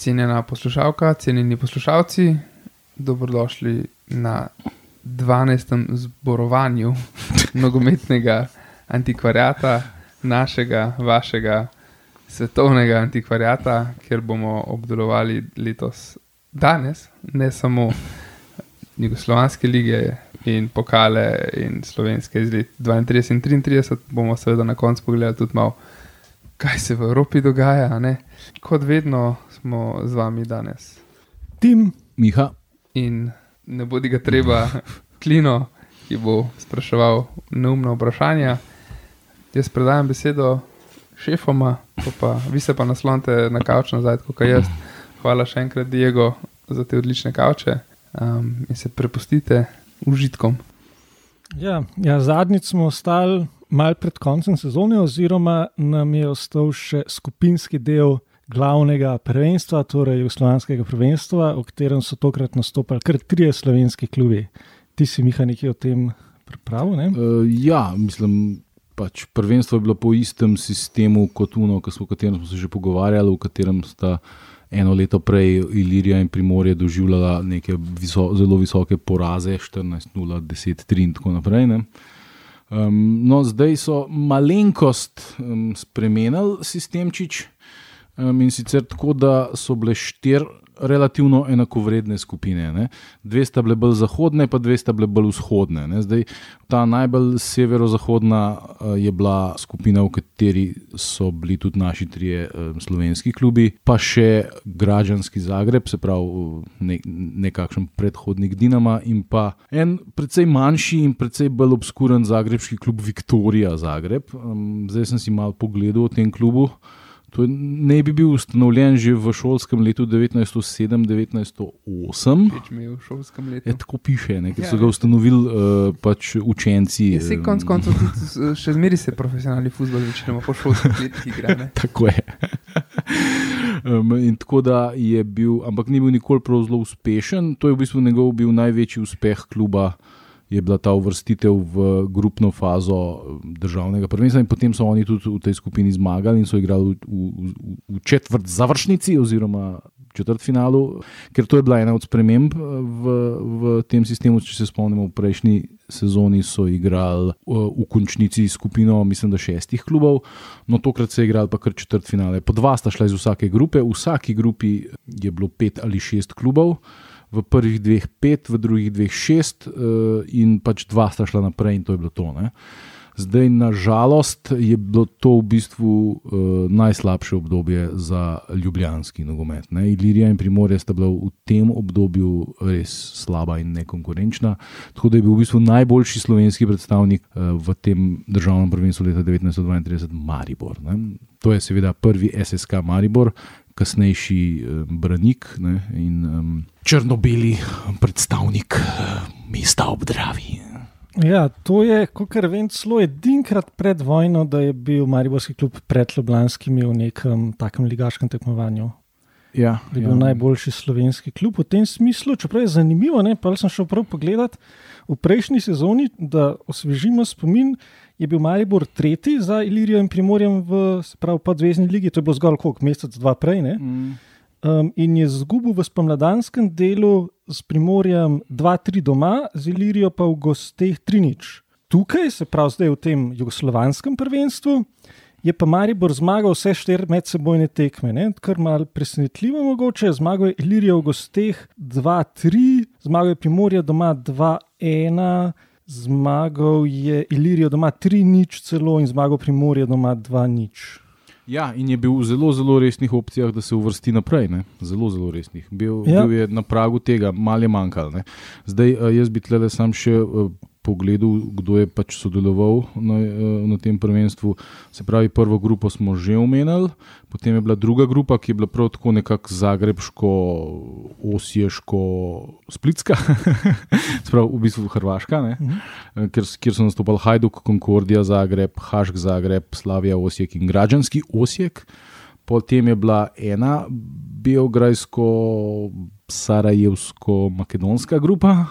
Cenjena poslušalka, cenjeni poslušalci, dobrodošli na 12. zborovanju nogometnega antikvariata, našega, vašega svetovnega antikvariata, kjer bomo obdelovali letos, danes, ne samo Jugoslovanske lige in pokale in slovenske iz let 32 in 33, bomo seveda na koncu pogledali tudi malo, kaj se v Evropi dogaja. Ne? Kot vedno smo z vami danes. Tim, Miha. In ne bodi ga treba, klino, ki bo spraševal neumno vprašanje. Jaz predajam besedo šefoma, pa vi se pa naslonite na kavč nazaj, kot jaz. Hvala še enkrat, Diego, za te odlične kavče um, in se prepustite užitkom. Ja, ja, zadnjič smo ostali mal pred koncem sezone, oziroma nam je ostal še skupinski del glavnega prvenstva, torej Jugoslavijskega prvenstva, v katerem so tokrat nastopili kar trije slovenski klubi. Ti si, Miha, nekaj o tem pripravil? Uh, ja, mislim. Pač prvenstvo je bilo po istem sistemu kot Uno, o katerem smo se že pogovarjali, v katerem sta eno leto prej Ilirija in Primorje doživljala neke viso, zelo visoke poraze, 14-0, 10-3 in tako naprej. Um, no, zdaj so malenkost um, spremenili sistemčič, Um, in sicer tako, da so bile štiri relativno enakovredne skupine. Ne? Dve sta bile bolj zahodne, pa dve sta bile bolj vzhodne. Ne? Zdaj, ta najbolj severozahodna uh, je bila skupina, v kateri so bili tudi naši trije um, slovenski klubi, pa še Građanski Zagreb, se pravi ne, nekakšen predhodnik Dinama, in pa en precej manjši in precej bolj obskuren zagrebski klub Viktorija Zagreb. Um, zdaj sem si malo pogledal v tem klubu. To ne bi bil ustanovljen že v šolskem letu 1907-1908. Je tako piše, ne, ker ja, so ga ustanovili uh, pač učenci. Ja, konc koncev, še zmeri se profesionalni futbol, večinoma po šolskih letih igra. tako je. um, in tako da je bil, ampak ni bil nikoli prav zelo uspešen. To je v bistvu njegov bil največji uspeh kluba je bila ta uvrstitev v grupno fazo um, državnega prvenstva, potem so oni tudi v tej skupini zmagali in so igrali v, v, v četvrt završnici oziroma četrt finalu, ker to je bila ena od sprememb uh, v, v tem sistemu. Če se spomnimo, v prejšnji sezoni so igrali uh, v končnici skupino, mislim, da šestih klubov, no tokrat so igrali pa kar četrt finale. Po dva sta šla iz vsake grupe, v vsaki grupi je bilo pet ali šest klubov v prvih dveh pet, v drugih dveh šest, uh, in pač dva sta šla naprej, in to je bilo to. Ne? Zdaj, nažalost, je bilo to v bistvu uh, najslabše obdobje za ljubljanski nogomet. Ne? Ilirija in Primorje sta bila v tem obdobju res slaba in nekonkurenčna. Tako da je bil v bistvu najboljši slovenski predstavnik uh, v tem državnem prvenstvu leta 1932 Maribor. Ne? To je seveda prvi SSK Maribor, kasnejši uh, Branik ne? in um, črno-beli predstavnik uh, mesta obdravi. Ja, to je, kot vem, celo edinkrat pred vojno, da je bil Mariborski klub pred Ljubljanskimi v nekem takem ligaškem tekmovanju. Ja, je bil ja. najboljši slovenski klub v tem smislu. Čeprav je zanimivo, ne, pa sem šel prav pogledat v prejšnji sezoni, da osvežimo spomin. Je bil Maribor tretji za Ilirijo in Primorjem v podvezni ligi, to je bilo zgolj koliko mesec, dva prej. Mm um, in je zgubil v spomladanskem delu s Primorjem 2-3 doma, z Ilirijo pa v gosteh 3-0. Tukaj, se pravi zdaj v tem jugoslovanskem prvenstvu, je pa Maribor zmagal vse štiri medsebojne tekme, ne? kar mal presenetljivo mogoče. Zmagal je Ilirijo v gosteh 2-3, zmagal je Primorje doma 2-1. Zmagal je Ilirijo doma 3-0 celo in zmagal Primorje doma 2-0. Ja, in je bil v zelo, zelo resnih opcijah, da se uvrsti naprej. Ne? Zelo, zelo resnih. Bil, ja. bil je na pragu tega, malo je manjkalo. Zdaj, eh, jaz bi tle sam še eh, pogledal, kdo je pač sodeloval na, eh, na tem prvenstvu. Se pravi, prvo grupo smo že omenili, potem je bila druga grupa, ki je bila prav tako nekako zagrebsko, osješko, splitska, sprav, v bistvu Hrvaška, uh mhm. -huh. kjer, kjer so nastopili Hajduk, Concordia, Zagreb, Hašk, Zagreb, Slavija, Osijek in Građanski Osijek. potem je bila ena beograjsko-sarajevsko-makedonska grupa,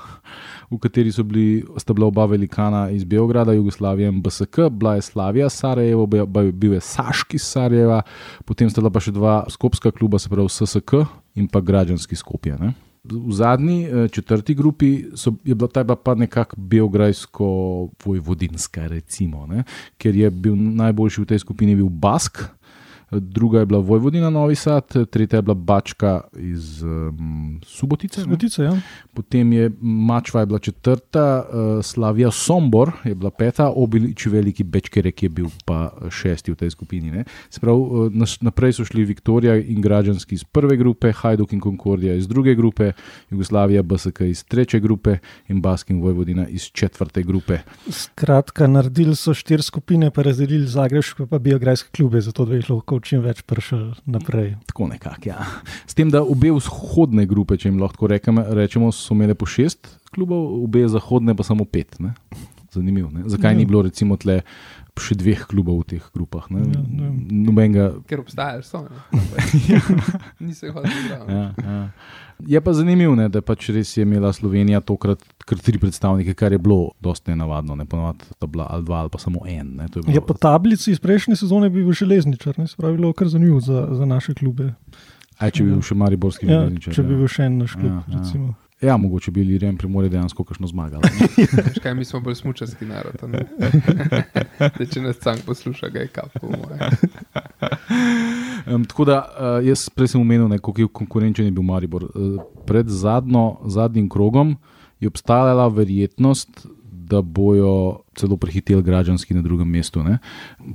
v kateri so bili, sta bila oba velikana iz Beograda, Jugoslavije in BSK, bila je Slavija Sarajevo, bil je Saški Sarajeva, potem sta pa še dva skopska kluba, se pravi SSK in pa građanski skopje. Ne? V zadnji, četrti grupi so, je bila ta pa nekako belgrajsko-vojvodinska, recimo, ne? ker je bil najboljši v tej skupini bil Bask, druga je bila Vojvodina Novi Sad, tretja je bila Bačka iz um, Subotice. Subotice ja. Potem je Mačva je bila četrta, uh, Slavija Sombor je bila peta, Obilič veliki Bečkerek je bil pa šesti v tej skupini. Sprav, uh, naprej so šli Viktorija in Građanski iz prve grupe, Hajduk in Konkordija iz druge grupe, Jugoslavija BSK iz tretje grupe in Bask in Vojvodina iz četvrte grupe. Skratka, naredili so štiri skupine, pa razdelili Zagrebške pa biografske klube, zato da jih lahko čim več prišel naprej. Tako nekako, ja. S tem, da obe vzhodne grupe, če jim lahko rečemo, rečemo so imele po šest klubov, obe zahodne pa samo pet. Ne? Zanimivo. Ne? Zakaj ja. ni bilo recimo tle še dveh klubov v teh grupah? Ja, ja. Nobenga... Ker obstajajo, so. Niso jih hodili. Ja, ja. Je pa zanimivo, ne, da pač res je imela Slovenija tokrat kar tri predstavnike, kar je bilo dosti nenavadno. Ne, ponovadi sta bila ali dva ali pa samo en. Ne, bilo... ja, po tablici iz prejšnje sezone bi bil železničar, ne, se pravi, bilo kar zanimivo za, za naše klube. Aj, če bi bil še Mariborski ja, železničar. Če ja. bi bil še en naš klub, ja, recimo. Ja. Ja, mogoče bi bili Primorje dejansko kakšno zmagali. Kaj, mi smo bolj smučarski narod. če nas sam posluša, ga je kapo. Um, tako da uh, jaz prej sem omenil, kako konkurenčen je bil Maribor. Uh, pred zadnjo, zadnjim krogom je obstajala verjetnost, da bojo celo prehiteli građanski na drugem mestu. Ne?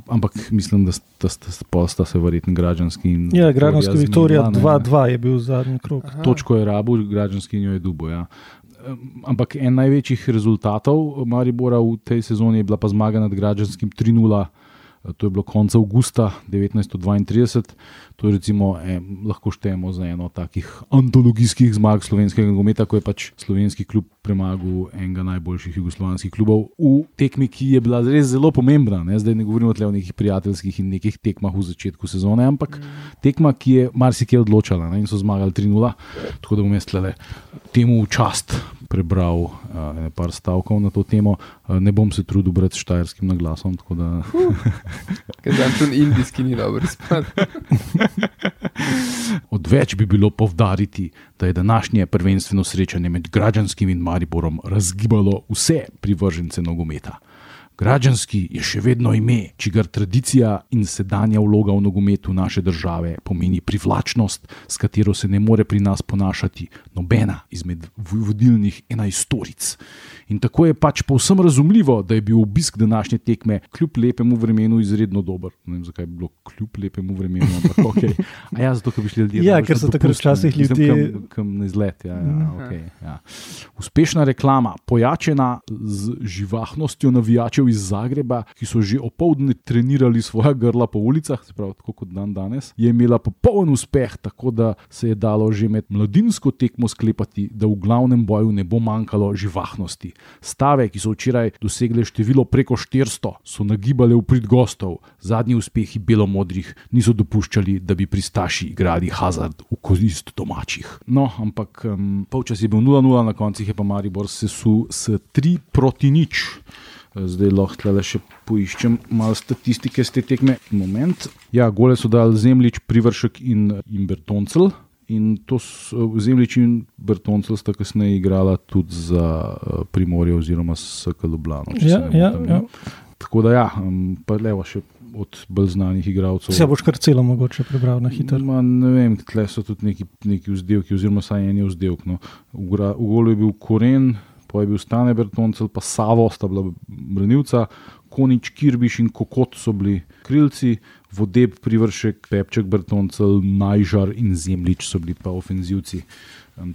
Ampak mislim, da sta, sta, sta, sta se verjetno građanski in. Ja, građanski Viktorija 2-2 je bil zadnji krok. Aha. Točko je rabu, građanski jo je dubo. Ja. Ampak en največjih rezultatov Maribora v tej sezoni je bila pa zmaga nad građanskim 3-0. To je bilo konec avgusta 1932, to je recimo, eh, lahko štejemo za eno takih antologijskih zmag slovenskega nogometa, ko je pač slovenski klub premagal enega najboljših jugoslovanskih klubov v tekmi, ki je bila res zelo pomembna. Ne? Zdaj ne govorimo o nekih prijateljskih in nekih tekmah v začetku sezone, ampak mm. tekma, ki je marsikaj odločala ne? in so zmagali 3-0. Tako da bom jaz temu v čast prebral uh, nekaj stavkov na to temo. Uh, ne bom se trudil brati štajerskim naglasom. Ker sem tudi indijski, ni dobro spati. Odveč bi bilo povdariti, da je današnje prvenstveno srečanje med Građanskim in Mariborom razgibalo vse privržence nogometa. Građanski je še vedno ime, čigar tradicija in sedanja vloga v nogometu naše države pomeni privlačnost, s katero se ne more pri nas ponašati nobena izmed vodilnih enajstoric. In tako je pač povsem razumljivo, da je bil obisk današnje tekme kljub lepemu vremenu izredno dober. Ne vem, zakaj je bilo kljub lepemu vremenu, ampak ok. A ja, zato, ker bi šli ljudje. Ja, ker so takrat včasih ljudje. Kam, kam na izlet. Ja, ja, okay, ja. Uspešna reklama, pojačena z živahnostjo navijačev iz Zagreba, ki so že opoldne trenirali svoja grla po ulicah, pravi, tako kot dan danes, je imela popoln uspeh, tako da se je dalo že med mladinsko tekmo sklepati, da v glavnem boju ne bo manjkalo živahnosti. Stave, ki so včeraj dosegle število preko 400, so nagibale v prid gostov, zadnji uspehi belomodrih niso dopuščali, da bi pristaši igrali hazard v korist domačih. No, ampak um, polčas je bil 0-0, na koncu je pa Maribor sesul s 3 proti nič. Zdaj lahko le še poiščem malo statistike z te tekme. Moment. Ja, gole so dali Zemljič, Privršek in Imbertoncel. In to Zemljič in Bertoncel sta kasneje igrala tudi za Primorje oziroma SK Ljubljano. Ja, ja, ja. Tako da ja, pa levo še od bolj znanih igralcev. Se boš kar celo mogoče prebral na hitro. Ma, ne vem, tle so tudi neki, neki vzdelki, oziroma saj en je vzdelk. No. V, v golu je bil Koren, pa je bil Stane Bertoncel, pa Savo sta bila branilca, Konič, Kirbiš in Kokot so bili krilci, Vodeb, Privršek, Pepček, Bertoncel, Najžar in Zemljič so bili pa ofenzivci.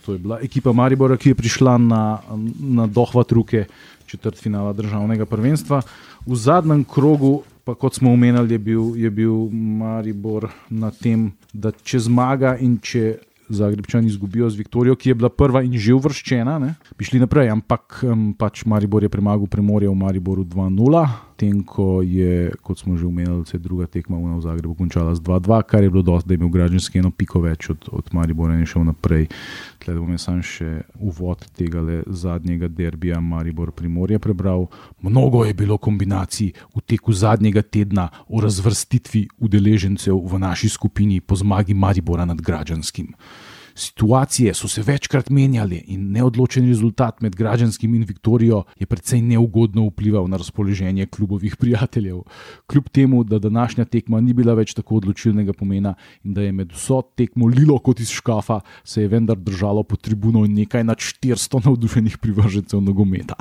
To je bila ekipa Maribora, ki je prišla na, na dohvat ruke četrt finala državnega prvenstva. V zadnjem krogu, pa kot smo omenjali, je je bil Maribor na tem, da če zmaga in če Zagrebčani izgubijo z Viktorijo, ki je bila prva in že uvrščena, ne, bi šli naprej, ampak um, pač Maribor je premagal Primorje v Mariboru 2-0 medtem ko je, kot smo že omenili, se druga tekma v Zagrebu končala z 2-2, kar je bilo dosti, da je imel Građanski eno piko več od, od Maribora in šel naprej. Tle bom jaz sam še uvod tega zadnjega derbija Maribor Primorja prebral. Mnogo je bilo kombinacij v teku zadnjega tedna o razvrstitvi udeležencev v naši skupini po zmagi Maribora nad Građanskim. Situacije so se večkrat menjale in neodločen rezultat med Građanskim in Viktorijo je precej neugodno vplival na razpoloženje klubovih prijateljev. Kljub temu, da današnja tekma ni bila več tako odločilnega pomena in da je med vso tekmo lilo kot iz škafa, se je vendar držalo po tribuno nekaj nad 400 navdušenih privržencev nogometa.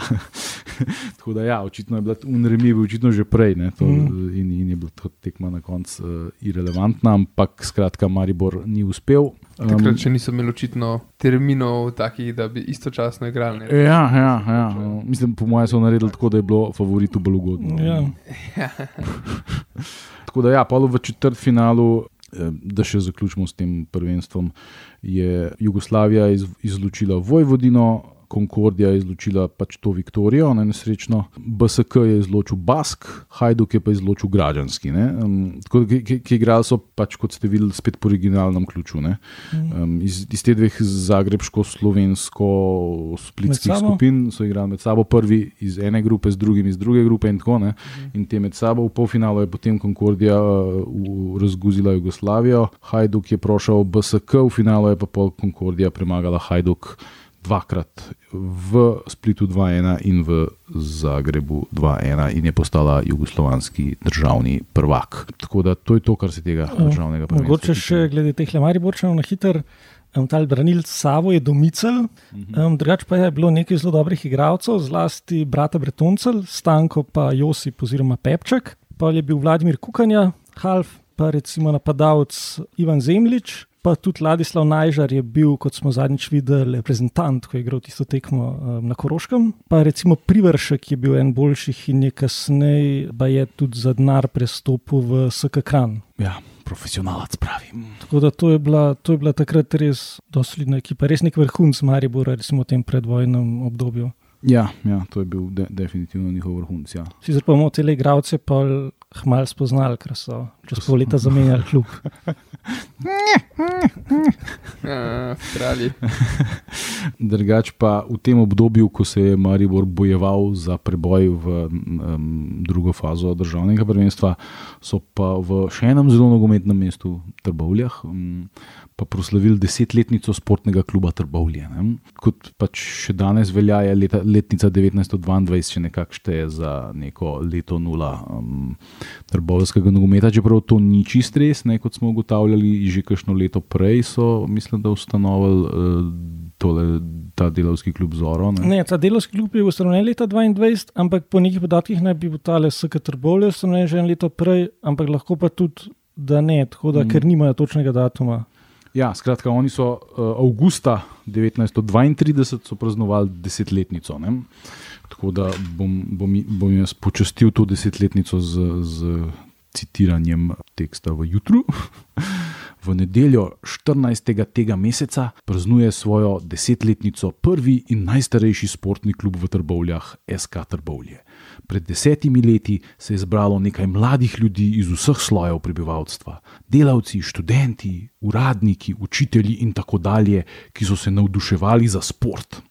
tako da, ja, očitno je bila unremljiva, očitno že prej to, mm. in, in je bila ta tekma na koncu uh, irrelevantna, ampak skratka, Maribor ni uspel. Takrat, če niso imeli očitno terminov, takih, da bi istočasno igrali. Ja, ja, ja. Mislim, po mojem, so naredili tako, da je bilo favoritu bolj ugodno. Ja. tako da, ja, pa v četrt finalu, eh, da še zaključimo s tem prvenstvom, je Jugoslavija izločila Vojvodino. Konkordija je izločila pač to Viktorijo, na nesrečno, BSK je izločil Bask, Hajduk je pa izločil Građanski. Um, tako da, ki, ki igrali so, pač, kot ste videli, spet po originalnem ključu. Um, iz, iz te dveh zagrebsko-slovensko-splitskih skupin so igrali med sabo, prvi iz ene grupe, z drugim iz druge grupe in tako naprej. Mhm. In te med sabo v polfinalu je potem Konkordija uh, razguzila Jugoslavijo, Hajduk je prošel BSK, v finalu je pa pol Konkordija premagala Hajduk dvakrat v Splitu 2-1 in v Zagrebu 2-1 in je postala jugoslovanski državni prvak. Tako da to je to, kar se tega državnega prvaka tiče. Mogoče še glede teh Lemariborčev na hiter. Um, ta branilc Savo je domicel, um, drugače pa je bilo nekaj zelo dobrih igralcev, zlasti brata Bretoncel, Stanko pa Josip oziroma Pepček, pa je bil Vladimir Kukanja, Half, pa recimo napadalec Ivan Zemljič, pa tudi Ladislav Najžar je bil, kot smo zadnjič videli, reprezentant, ko je igral tisto tekmo um, na Koroškem. Pa recimo Privršek je bil en boljših in je kasneje, pa je tudi za denar prestopil v SK Kran. Ja. Profesionalec pravi. Tako da to je bila, to je bila takrat res dosledna ekipa, res nek vrhunc Maribora, recimo v tem predvojnem obdobju. Ja, ja, to je bil de definitivno njihov vrhunc. Ja. Sicer pa imamo te igravce, pa hmal spoznali, ker so čez pol leta zamenjali klub. Kralji. Drugač pa v tem obdobju, ko se je Maribor bojeval za preboj v um, drugo fazo državnega prvenstva, so pa v še enem zelo nogometnem mestu, Trbovljah, um, pa proslavili desetletnico sportnega kluba Trbovlje. Ne? Kot pač še danes velja, je leta, letnica 1922, če nekako šteje za neko leto nula um, trbovskega nogometa, čeprav to ni čist res, ne? kot smo ugotavljali, že kakšno leto prej so, mislim, da ustanovili. Uh, Tole, ta delovski klub Zoro. Ne? Ne, ta delovski klub je ustanovljen leta 2022, ampak po nekih podatkih naj bi bil ta SK Trbovlje ustanovljen že en leto prej, ampak lahko pa tudi, da ne, da, mm. ker nimajo točnega datuma. Ja, skratka, oni so uh, avgusta 1932 praznovali desetletnico. Ne? Tako da bom, bom, bom jaz počastil to desetletnico z, z citiranjem teksta v jutru. V nedeljo 14. tega meseca praznuje svojo desetletnico prvi in najstarejši sportni klub v Trbovljah, SK Trbovlje. Pred desetimi leti se je zbralo nekaj mladih ljudi iz vseh slojev prebivalstva, delavci, študenti, uradniki, učitelji in tako dalje, ki so se navduševali za šport.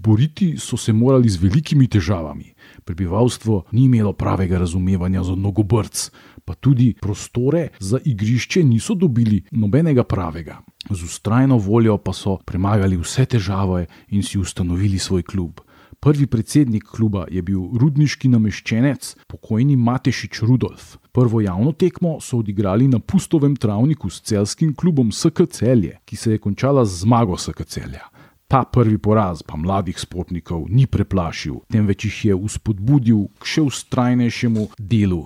Boriti so se morali z velikimi težavami. Prebivalstvo ni imelo pravega razumevanja za nogobrc, pa tudi prostore za igrišče niso dobili nobenega pravega. Z ustrajno voljo pa so premagali vse težave in si ustanovili svoj klub. Prvi predsednik kluba je bil rudniški nameščenec, pokojni Matešič Rudolf. Prvo javno tekmo so odigrali na pustovem travniku s celskim klubom SK Celje, ki se je končala z zmago SK Celja. Ta prvi poraz pa mladih sportnikov ni preplašil, temveč jih je uspodbudil k še ustrajnejšemu delu.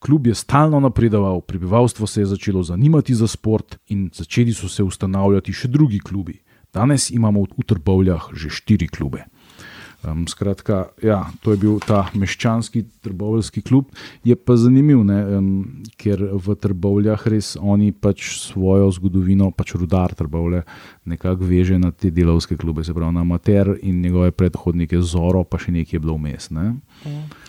Klub je stalno napredoval, prebivalstvo se je začelo zanimati za šport in začeli so se ustanavljati še drugi klubi. Danes imamo v Trbovljah že štiri klube. Um, skratka, ja, to je bil ta meščanski trboveljski klub. Je pa zanimiv, ne, um, ker v Trbovljah res oni pač svojo zgodovino, pač rudar Trbovlje, nekako veže na te delovske klube, se pravi na Mater in njegove predhodnike Zoro, pa še nekaj je bilo vmes. Ne.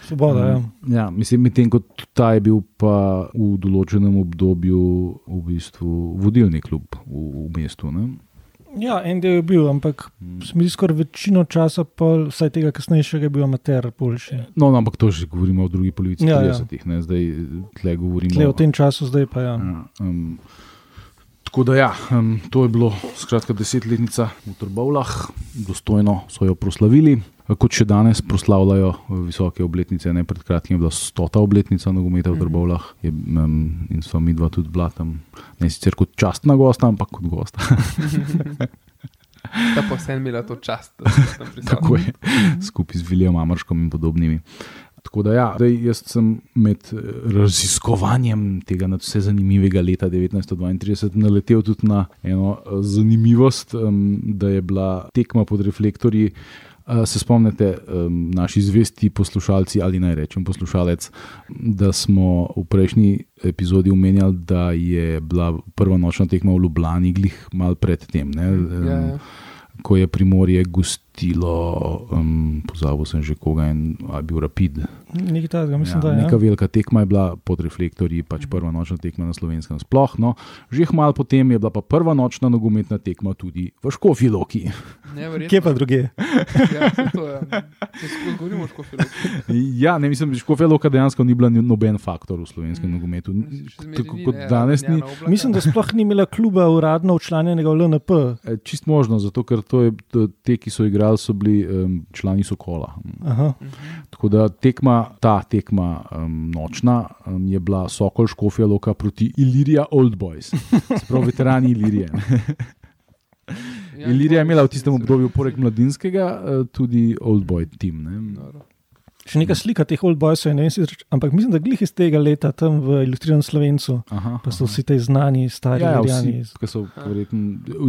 Svoboda, ja. Ja, mislim, medtem ko ta je bil pa v določenem obdobju v bistvu vodilni klub v, v mestu. Ne? Ja, en del je bil, ampak mi skoraj večino časa, pol, vsaj tega kasnejšega, je bil amater boljši. No, no, ampak to že govorimo o drugi polovici Ja, ja. 30-ih, ne? zdaj tle govorimo Tle, v tem času zdaj pa ja. Ja, um, tako da, ja, to je bilo skratka desetletnica v Trbovlah, dostojno so jo proslavili. Kot še danes proslavljajo visoke obletnice, ne pred kratkim je bila stota obletnica nogometa v Trbovlah je, um, in sva mi dva tudi bila tam, ne sicer kot častna gosta, ampak kot gosta. Ta vsem imela to čast, da sem tam prisotna. Tako je, skupaj z Viljem Amarškom in podobnimi. Tako da, ja, zdaj, jaz sem med eh, raziskovanjem tega nad vse zanimivega leta 1932 naletel tudi na eno eh, zanimivost, da je bila tekma pod reflektorji. Uh, se spomnite, naši zvesti poslušalci, ali naj rečem poslušalec, da smo v prejšnji epizodi omenjali, da je bila prva nočna tekma v Ljubljani, glih malo predtem. ne, um, Ja, ja. ko je Primorje gostilo, um, pozabil sem že koga in je bil Rapid. Nekaj takega, mislim, Ja, da je. neka Ja. velika tekma je bila pod reflektorji, pač prva nočna tekma na slovenskem sploh. No, že malo potem je bila pa prva nočna nogometna tekma tudi v Škofi Loki. Neverjetno. Kje pa druge? Ja, to je. Če skozi govorimo o škofi. Ja, ne mislim, da Škofi Loka dejansko ni bila noben faktor v slovenskem Mm. nogometu. Tako kot ne, danes ni. Mislim, da sploh ni imela kluba uradno učlanjenega v LNP. E, Čist možno, zato ker to je, to, te, ki so igrali, so bili um, člani Sokola. Aha. Tako da tekma, ta tekma um, nočna um, je bila Sokol Škofija Loka proti Ilirija Old Boys, se pravi veterani Ilirije. Ja, Ilirija je imela v to tistem obdobju, poleg mladinskega, eh, tudi Old Boy team. Ne? Še neka slika teh old boysov ne vem, sicer- ampak mislim, da glih iz tega leta tam v ilustriranem slovencu, Aha, pa so aha. vsi ti znani, stari Ja, ja, veljani. vsi, ki so verjetno,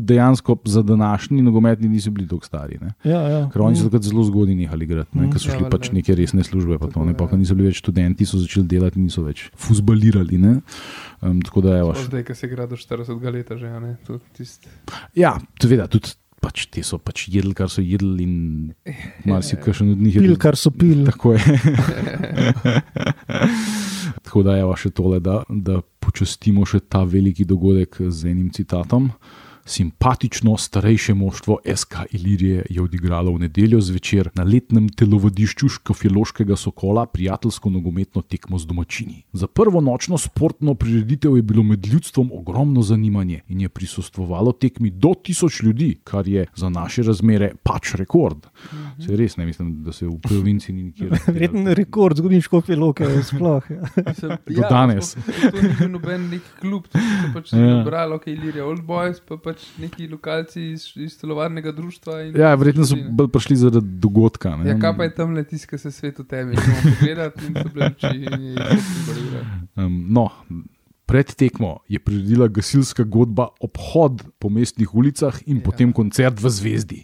dejansko za današnji nogometni niso bili tako stari. Ne? Ja, ja. Ker oni so takrat zelo zgodni nehali igrati, ne? Mm. ker so Ja, šli valjda. pač neke resne službe. Pa to, ne? Pa, ja. ko niso bili več študenti, so začeli delati in niso več fuzbalirali. ne. Um, tako da je vaš. Zdaj, ki se igra do 40 let, že a ne. To tist- Ja, seveda, tudi pač, te so pač jedli, kar so jedli, in marsikaj še od njih je Pil, bil- kar so pil. Tako je. Tako da je še tole, da, da počastimo še ta veliki dogodek z enim citatom. Simpatično starejše moštvo SK Ilirije je odigralo v nedeljo zvečer na letnem telovadišču Škofjeloškega Sokola prijateljsko nogometno tekmo z domačini. Za prvo nočno sportno prireditev je bilo med ljudstvom ogromno zanimanje in je prisostvovalo tekmi do tisoč ljudi, kar je za naše razmere pač rekord. Se res ne mislim, da se v provinci ni nikjer. Verjetno rekord zgodovinske loke sploh. Ja. Mislim, Do danes. sploh To ni bil noben nek klub, to so pač Ja. ja. brali, ok, Ilirija Old Boys, pa pač neki lokalci iz, iz telovarnega društva. Ja, verjetno so bolj prišli zaradi dogodka. Ne? Ja, kaj pa je tam le tisto, ki se svet v temi, da moramo pogledati in se Um, no, pred tekmo je priredila gasilska godba obhod po mestnih ulicah in ja. potem koncert v Zvezdi.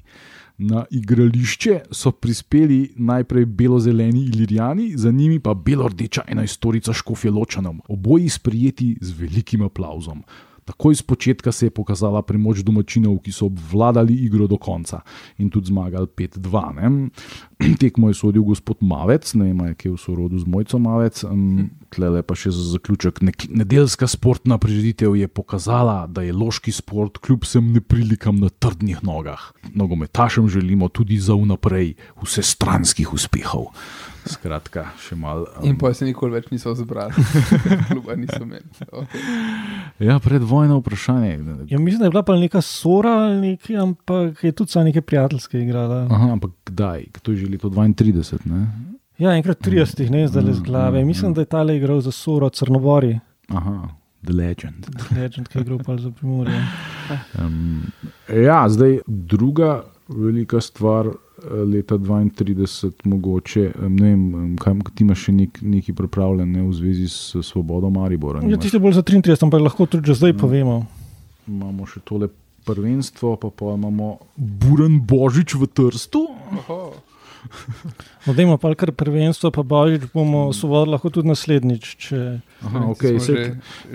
Na igrališče so prispeli najprej belo-zeleni Ilirijani, za njimi pa belo-rdeča enajstorica Škofjeločanom, oboji sprijeti z velikim aplauzom. Takoj z začetka se je pokazala premoč domačinov, ki so obvladali igro do konca in tudi zmagali 5-2. ne. Tekmo je sodil gospod Mavec, ne vem, ali je kje v sorodu z Mojco Mavec. Um, Tlele pa še za zaključek. Nek- Nedeljska sportna prireditev je pokazala, da je loški sport kljub vsem neprilikam na trdnih nogah. Nogometašem želimo tudi za vnaprej vse stranskih uspehov. Skratka, še malo. In pa se nikoli več niso zbrali, kluba niso imeli. Okay. Ja, predvojno vprašanje. Ja, mislim, da je bila pa neka sora ali nekaj, ampak je tudi samo neke prijateljske igrala. Aha, ampak kdaj? To je že leto 32. Ne? Ja, enkrat 30, ne zdaj le z Mm, glave. mm, Mislim, mm. da je tale igral za soro Crnobori, Aha, The Legend. Legend, ki je igral za primorje. Um, ja, zdaj druga velika stvar leta 32, mogoče. Ne vem, em, kaj ti imaš še nek, nekaj pripravljen ne, v zvezi s svobodo Maribora. Ja, nimaš? tiste bolj za 33, ampak lahko tudi že zdaj Mm. povemo. Imamo še tole prvenstvo, pa pa imamo Buren Božič v Trstu. No, dajmo pa kar prvenstvo, pa božič bomo osvobodili lahko tudi naslednjič. Če... Aha, okay, se, že,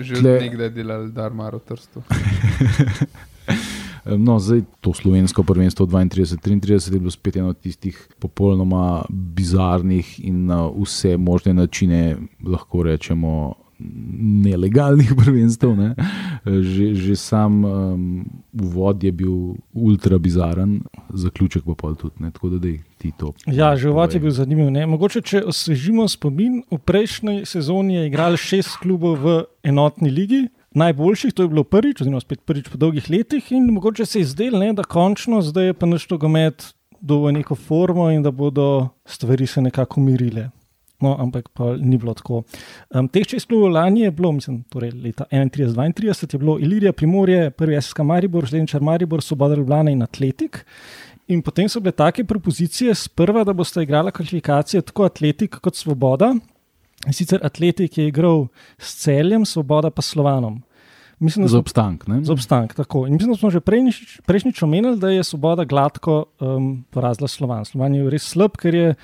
že tle- nekdaj delali Darmar v Trstu. No, zdaj to slovensko prvenstvo 32-33 je bilo spet eno od tistih popolnoma bizarnih in na vse možne načine, lahko rečemo, nelegalnih prvenstev. Ne? Že, že sam um, uvod je bil ultra bizaren, zaključek pa pol tudi. Ne? Tako da dej, ti to. Ja, že uvod je bil zanimiv. Ne? Mogoče, če osvežimo spomin, v prejšnji sezoni je igralo šest klubov v enotni ligi. Najboljših, to je bilo prvič, oziroma spet prvič po dolgih letih, in mogoče se je zdelo, da končno zdaj je pa naš nogomet dobil neko formo in da bodo stvari se nekako umirile. No, ampak pa ni bilo tako. Um, teh šest klubov lani je bilo, mislim, torej leta 31-32 je bilo Ilirija, Primorje, prvi SK Maribor, Zdenčar Maribor, Svoboda Ljubljana in Atletik. In potem so bile take propozicije, sprva, da boste igrali kvalifikacije tako Atletik kot Svoboda. In sicer Atletik je igral s celjem, Svoboda pa Slovanom. Mislim, Za smo obstank. Ne? za obstanek. Tako. In mislim, da smo že prejnič, prejšnjič omenili, da je Svoboda gladko um, porazila Slovan. Slovan je res slab, ker je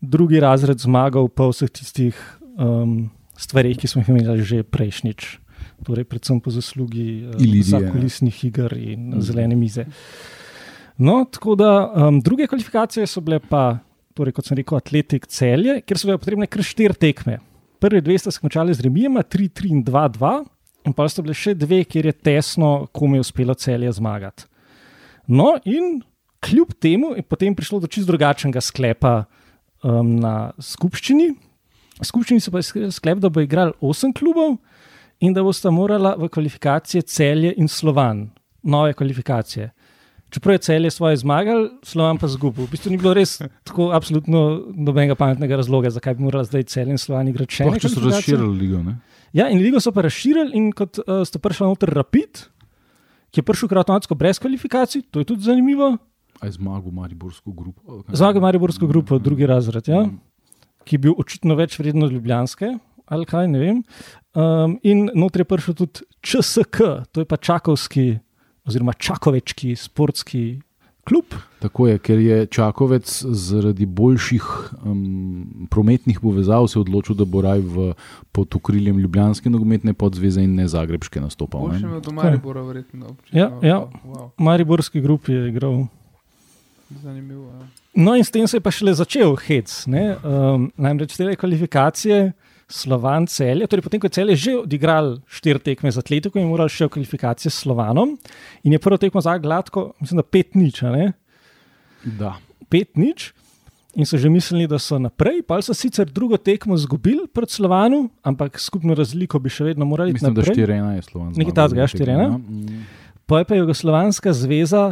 drugi razred zmagal po vseh tistih um, stvarih, ki smo jih imeli že prejšnjič. Torej, predvsem po zaslugi Ilirije. zakulisnih iger in zelene mize. No, tako da um, druge kvalifikacije so bile pa, torej, kot sem rekel, Atletik celje, kjer so bile potrebne kar štiri tekme. Prvi dve sta se končali z remijema, 3-3 in 2-2, in pa sta bile še dve, kjer je tesno, komu je uspelo celje zmagati. No, in kljub temu je potem prišlo do čist drugačnega sklepa um, na skupščini. Skupščini so pa sklep, da bo igral osem klubov in da bosta morala v kvalifikacije celje in slovan, nove kvalifikacije. Čeprav je celje svoje zmagal, slovan pa zgubil. V bistvu ni bilo res tako absolutno nobenega pametnega razloga, zakaj bi morala zdaj celje in slovan igrati še Sploh, če so razširili ligo. Ne? Ja, in ligo so pa razširili, in kot uh, sta prišla noter Rapid, ki je prišel kar avtomatsko brez kvalifikacij, to je tudi zanimivo. A je zmagal Mariborsko grupo? ali kaj? Zmaga Mariborsko grupo, drugi razred, ja, ki je bil očitno več vreden od Ljubljanske, ali kaj ne vem. Um, in notri je prišel tudi ČSK, to je pa Čakovski, oziroma Čakovečki sportski klub. Tako je, ker je Čakovec zaradi boljših um, prometnih povezav se odločil, da bo raj v, pod okriljem Ljubljanske nogometne podzveze in ne Zagrebške nastopal. Boljše Ne? je do Maribora, verjetno. Ja, občasno. ja. Wow, Mariborski grup je igral. zanimivo. Ja. No, in s tem se je pa šele začel hec. Um, namreč te kvalifikacije, Slovan celje, torej potem, ko je celje že odigral štiri tekme z Atletico in moral še v kvalifikacije s Slovanom, in je prvo tekmo za gladko, mislim, da pet nič? Da. pet nič. In so že mislili, da so naprej, pa so sicer drugo tekmo izgubili pred Slovanu, ampak skupno razliko bi še vedno morali iti Mislim, da naprej. 4-1 je Slovan. Nekaj zmagal takega, ja, v tekmi, 4:1. ja. Mm. Pa je pa Jugoslovanska zveza,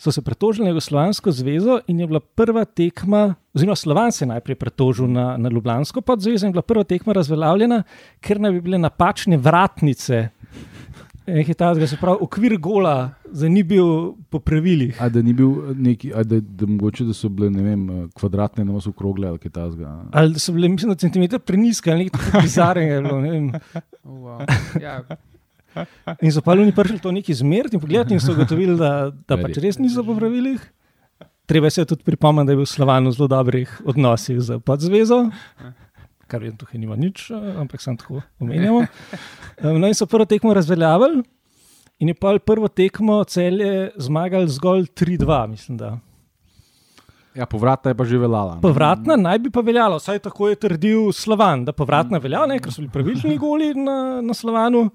so se pretožili na Jugoslovansko zvezo in je bila prva tekma, oziroma Slovan se je najprej pretožil na, na Ljubljansko podzvezo in je bila prva tekma razveljavljena, ker naj bi bile napačne vratnice. Nekaj takega, se pravi, okvir gola, zdaj ni bil po pravilih. A da ni bil neki, a da, da mogoče da so bile ne vem, kvadratne, ne so okrogle ali kaj takega. Ali da so bile, mislim, da centimeter preniske ali nekaj bizarnega. ne vem. Oh, wow. ja, In so pa oni prišli to neki zmerti in pogledati in so ugotovili, da, da pač res niso po pravilih. Treba se je tudi pripomniti, da je bil Slovan v zelo dobrih odnosih z podzvezo, kar vem, tukaj nima nič, ampak sem tako omenjamo. Um, No in so prvo tekmo razveljavili in je pa prvo tekmo celje zmagali zgolj 3-2, mislim da. Ja, povratna je pa že veljala. ne. Povratna naj bi pa veljala, vsaj tako je trdil Slovan, da povratna velja, ne, ker so bili pravilni goli na, na Slovanu.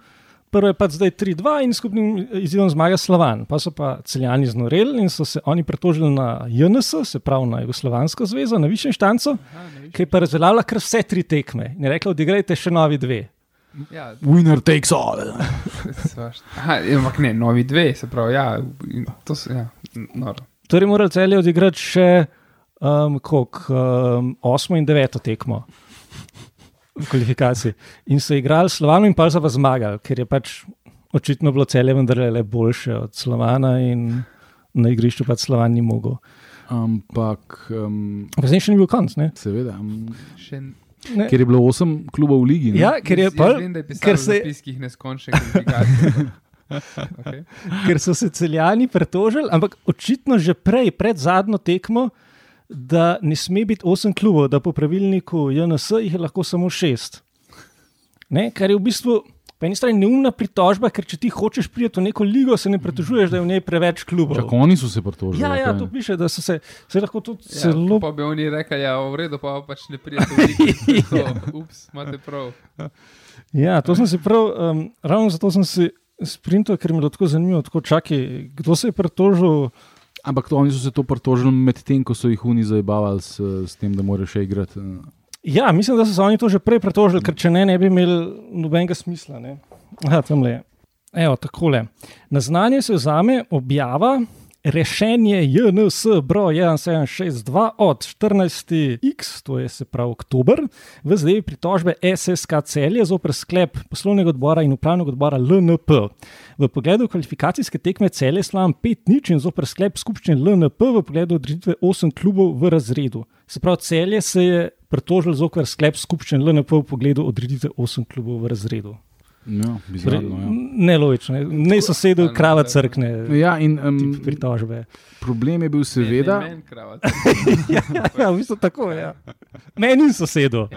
Prvo je pa zdaj 3-2 in skupnim izidom zmaga Slovan. Pa so pa celjani znoreli in so se oni pretožili na JNS, se pravi na Jugoslovansko zvezo, na višjem štancu, aha, viš. ki je pa razveljavila kar vse tri tekme. In je rekla, odigrajte še novi dve. Ja, Winner takes all. Aha, ampak ne, novi dve, se pravi, ja, to se, ja, noro. Torej, morali celje odigrati še um, koliko, um, osmo in deveto tekmo v kvalifikaciji. In so igrali Slovano, in pa so pa zmagali, ker je pač očitno bilo celje vendarle le boljše od Slovana in na igrišču pač Slovan ni mogel. Ampak, um, Pa zdaj še ni bil konc. Ne? seveda, um, Še, Ne. ker je bilo osem klubov v ligi. ne? Ja, ker je pa. je ker se- zapiskih neskončne kvalifikacije. okay. ker so se celjani pretožili, ampak očitno že prej, pred zadnjo tekmo, da ne sme biti osem klubov, da po pravilniku JNS jih je lahko samo šest. Ne? Kar je v bistvu po eni strani neumna pritožba, ker če ti hočeš priti v neko ligo, se ne pritožuješ, da je v njej preveč klubov. Čak, oni so se pritožili. Ja, ja, tu piše, da so se, se lahko tudi Ja, celo. pa bi oni rekli, ja, v redu, pa pač ne v ligo. Ups, imate prav. Ja, to sem si prav, um, ravno zato sem si sprintal, ker mi je bilo tako zanimivo, tako čakaj, kdo se je pritožil. Ampak to, oni so se to pritožili medtem, ko so jih oni zabavali s, s tem, da moraš še igrati. Ja, mislim, da so se oni to že prej pritožili, ker če ne, ne bi imeli nobenega smisla. ne. Aha, tamle je. Evo, takole. Na znanje se vzame objava rešenje JNS broj 1762 od 14x, to je se pravi oktober, v zadevi pritožbe SSK celje zoper sklep poslovnega odbora in upravnega odbora LNP. V pogledu kvalifikacijske tekme celje slavam 5 nič in zoper sklep skupščine LNP v pogledu odreditve 8 klubov v razredu. Se pravi, celje se je pritožil zoper sklep skupščine LNP v pogledu odreditve 8 klubov v razredu. Ja, bizarno, ja. Nelogično, ne, ne sosedu krava crkne. Ja, in um, tip Pritožbe. problem je bil seveda. Ne, ne, meni krava. ja, ja, ja, v bistvu tako je. Ja. Meni in sosedu.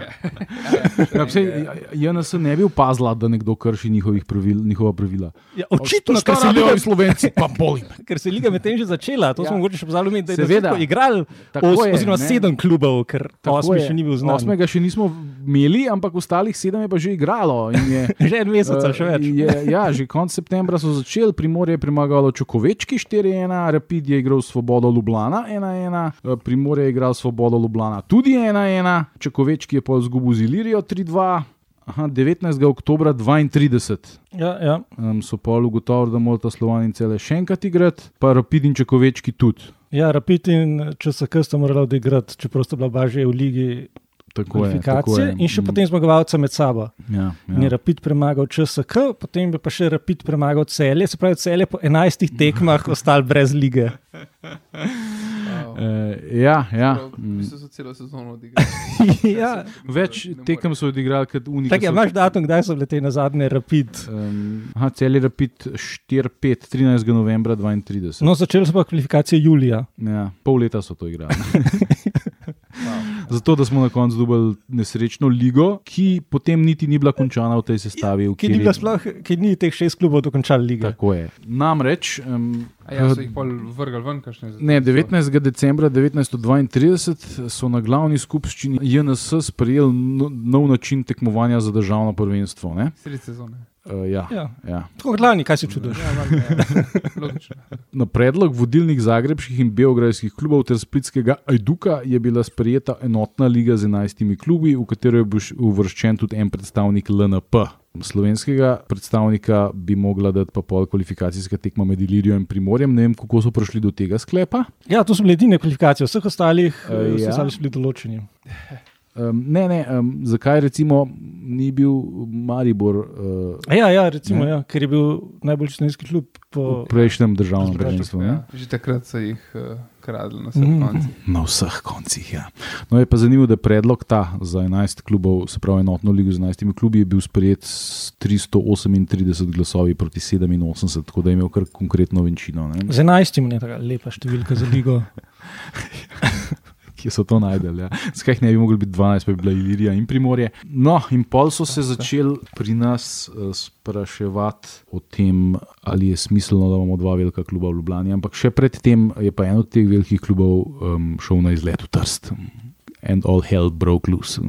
Ja, sej, JNS ne bi opazila, da nekdo krši njihovih pravil, njihova pravila. Ja, očitno, ker se, liga, Slovenci, pa boli. ker se je liga medtem že začela, to Ja. ja. smo mogoče še pozabili, da je Seveda. Seveda. igrali os, je, oziroma ne. sedem klubov, ker osmi je. še ni bil znan. Osmega še nismo imeli, ampak ostalih sedem je pa že igralo. in Je, Že en mesec ali še eh, več. Je, ja, že konec septembra so začeli, Primorje je premagalo Čokovečki 4-1, Rapid je igral Svobodo Ljubljana 1-1, eh, Primorje je igral Svobodo Ljubljana tudi 1-1, Čokovečki je pa izgubil z Ilirijo 3-2. Aha, 19. oktober 32 Ja, ja. um, so pa ugotovili, da morata Slovani cele še enkrat igrati, pa Rapid in Čokovečki tudi. ja, Rapid in ČSK sta morala odigrati, čeprav sta bila baže v ligi Tako je, tako kvalifikacije je. in še Mm, potem zmagovalca med sabo. Ja, In je ja. Rapid premagal ČSK, potem bi pa še Rapid premagal celje, se pravi, celje po 11 tekmah ostal brez lige. Wow. Uh, ja, ja. Prav, v Mm. bistvu so celo sezono odigrali. ja. Več Ne more. tekem so odigrali kot Unika. Tak, ja, imaš datum, kdaj so bile te na zadnje Rapid? Um, aha, cel je rapid 4-5, 13. novembra 32. No, začeli so pa kvalifikacije julija. Ja, pol leta so to igrali. Zato, da smo na koncu dobili nesrečno ligo, ki potem niti ni bila končana v tej sestavi. v Ki ni, sploh, ki ni teh šest klubov dokončali lige. Tako je. Namreč. Um, A ja, so jih pol vrgli ven, kakšne Ne, 19. decembra 1932 so na glavni skupščini JNS sprejeli no, nov način tekmovanja za državno prvenstvo. ne? Sredi sezone. Uh, ja, Ja. ja. Tako kot lani, kaj si čuduješ? Ja, ja. Logično. Na predlog vodilnih zagrebskih in beograjskih klubov ter splitskega Ajduka je bila sprejeta enotna liga z 11 klubi, v katero je uvrščen tudi en predstavnik LNP. Slovenskega predstavnika bi mogla dati pa pol kvalifikacijska tekma med Ilirijo in Primorjem. Ne vem, kako so prišli do tega sklepa. Ja, to so bile edine kvalifikacije, vseh ostalih uh, ja. ja. so bili določeni. Um, ne, ne, um, zakaj recimo ni bil Maribor uh, Ja, ja, recimo, Ne. ja, ker je bil najboljši slovenski klub. Po... v prejšnjem državnem prvenstvu? Ja, že takrat so jih uh, kradli na vseh Mhm. koncih. Na vseh koncih. Ja. No, je pa zanimivo, da predlog ta za 11 klubov, se pravi enotno ligo z 11 klubi, je bil sprejet s 338 glasovi proti 87, tako da je imel kar konkretno večino. ne. Z enajstimi je tako lepa številka za ligo. Kje so to najdel? Ja. Zakaj ne bi mogli biti 12, pa bi bila Ilirija in Primorje. No, in pol so se začeli pri nas uh, spraševati o tem, ali je smiselno, da imamo dva velika kluba v Ljubljani. Ampak še predtem je pa en od teh velikih klubov um, šel na izlet v Trst. And all hell broke loose.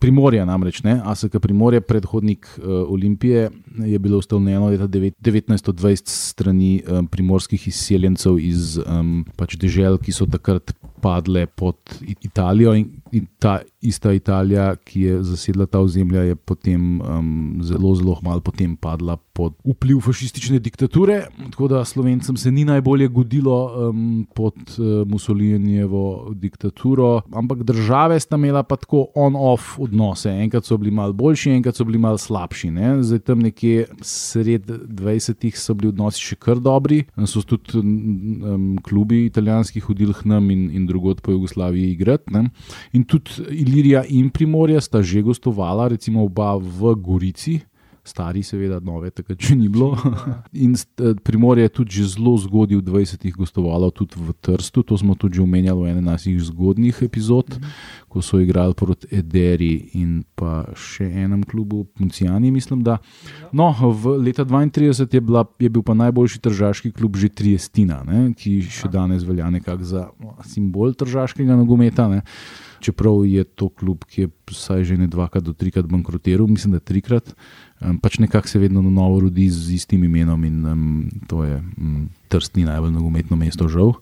Primorje namreč, ne? ASK Primorje, predhodnik uh, Olimpije, je bilo ustanovljeno leta devet- 1920 strani um, primorskih izseljencev iz um, pač dežel, ki so takrat padle pod Italijo in, in ta ista Italija, ki je zasedla ta ozemlja, je potem um, zelo, zelo malo potem padla pod vpliv fašistične diktature. Tako da Slovencem se ni najbolje godilo um, pod uh, Mussolinijevo diktaturo, ampak države sta imela pa tako on-off odnose. Enkrat so bili malo boljši, enkrat so bili malo slabši. Ne? Zdaj tam nekje sred 20-ih so bili odnosi še kar dobri, so tudi um, klubi italijanski hodili k nam in, in drugod po Jugoslaviji igrati. Ne? In tudi Ilirija in Primorje sta že gostovala, recimo oba v Gorici. Stari, seveda, nove, takrat še ni bilo. In eh, Primorje je tudi zelo zgodaj v 20-ih gostovalo tudi v Trstu, to smo tudi omenjali v enem naših zgodnjih epizod, mm -hmm. ko so igrali proti Ederi in pa še enem klubu, Puncijani, mislim. Da. No, v leta 32 je, bila, je bil pa najboljši tržaški klub že Triestina, ne, ki še danes velja nekako za simbol tržaškega nogometa. Ne. Čeprav je to klub, ki je vsaj že ne dvakrat do trikrat bankrotiral, mislim, da trikrat um, pač nekako se vedno na novo rodi z istim imenom in um, to je um, trstni najbolj nogometno mesto, žal.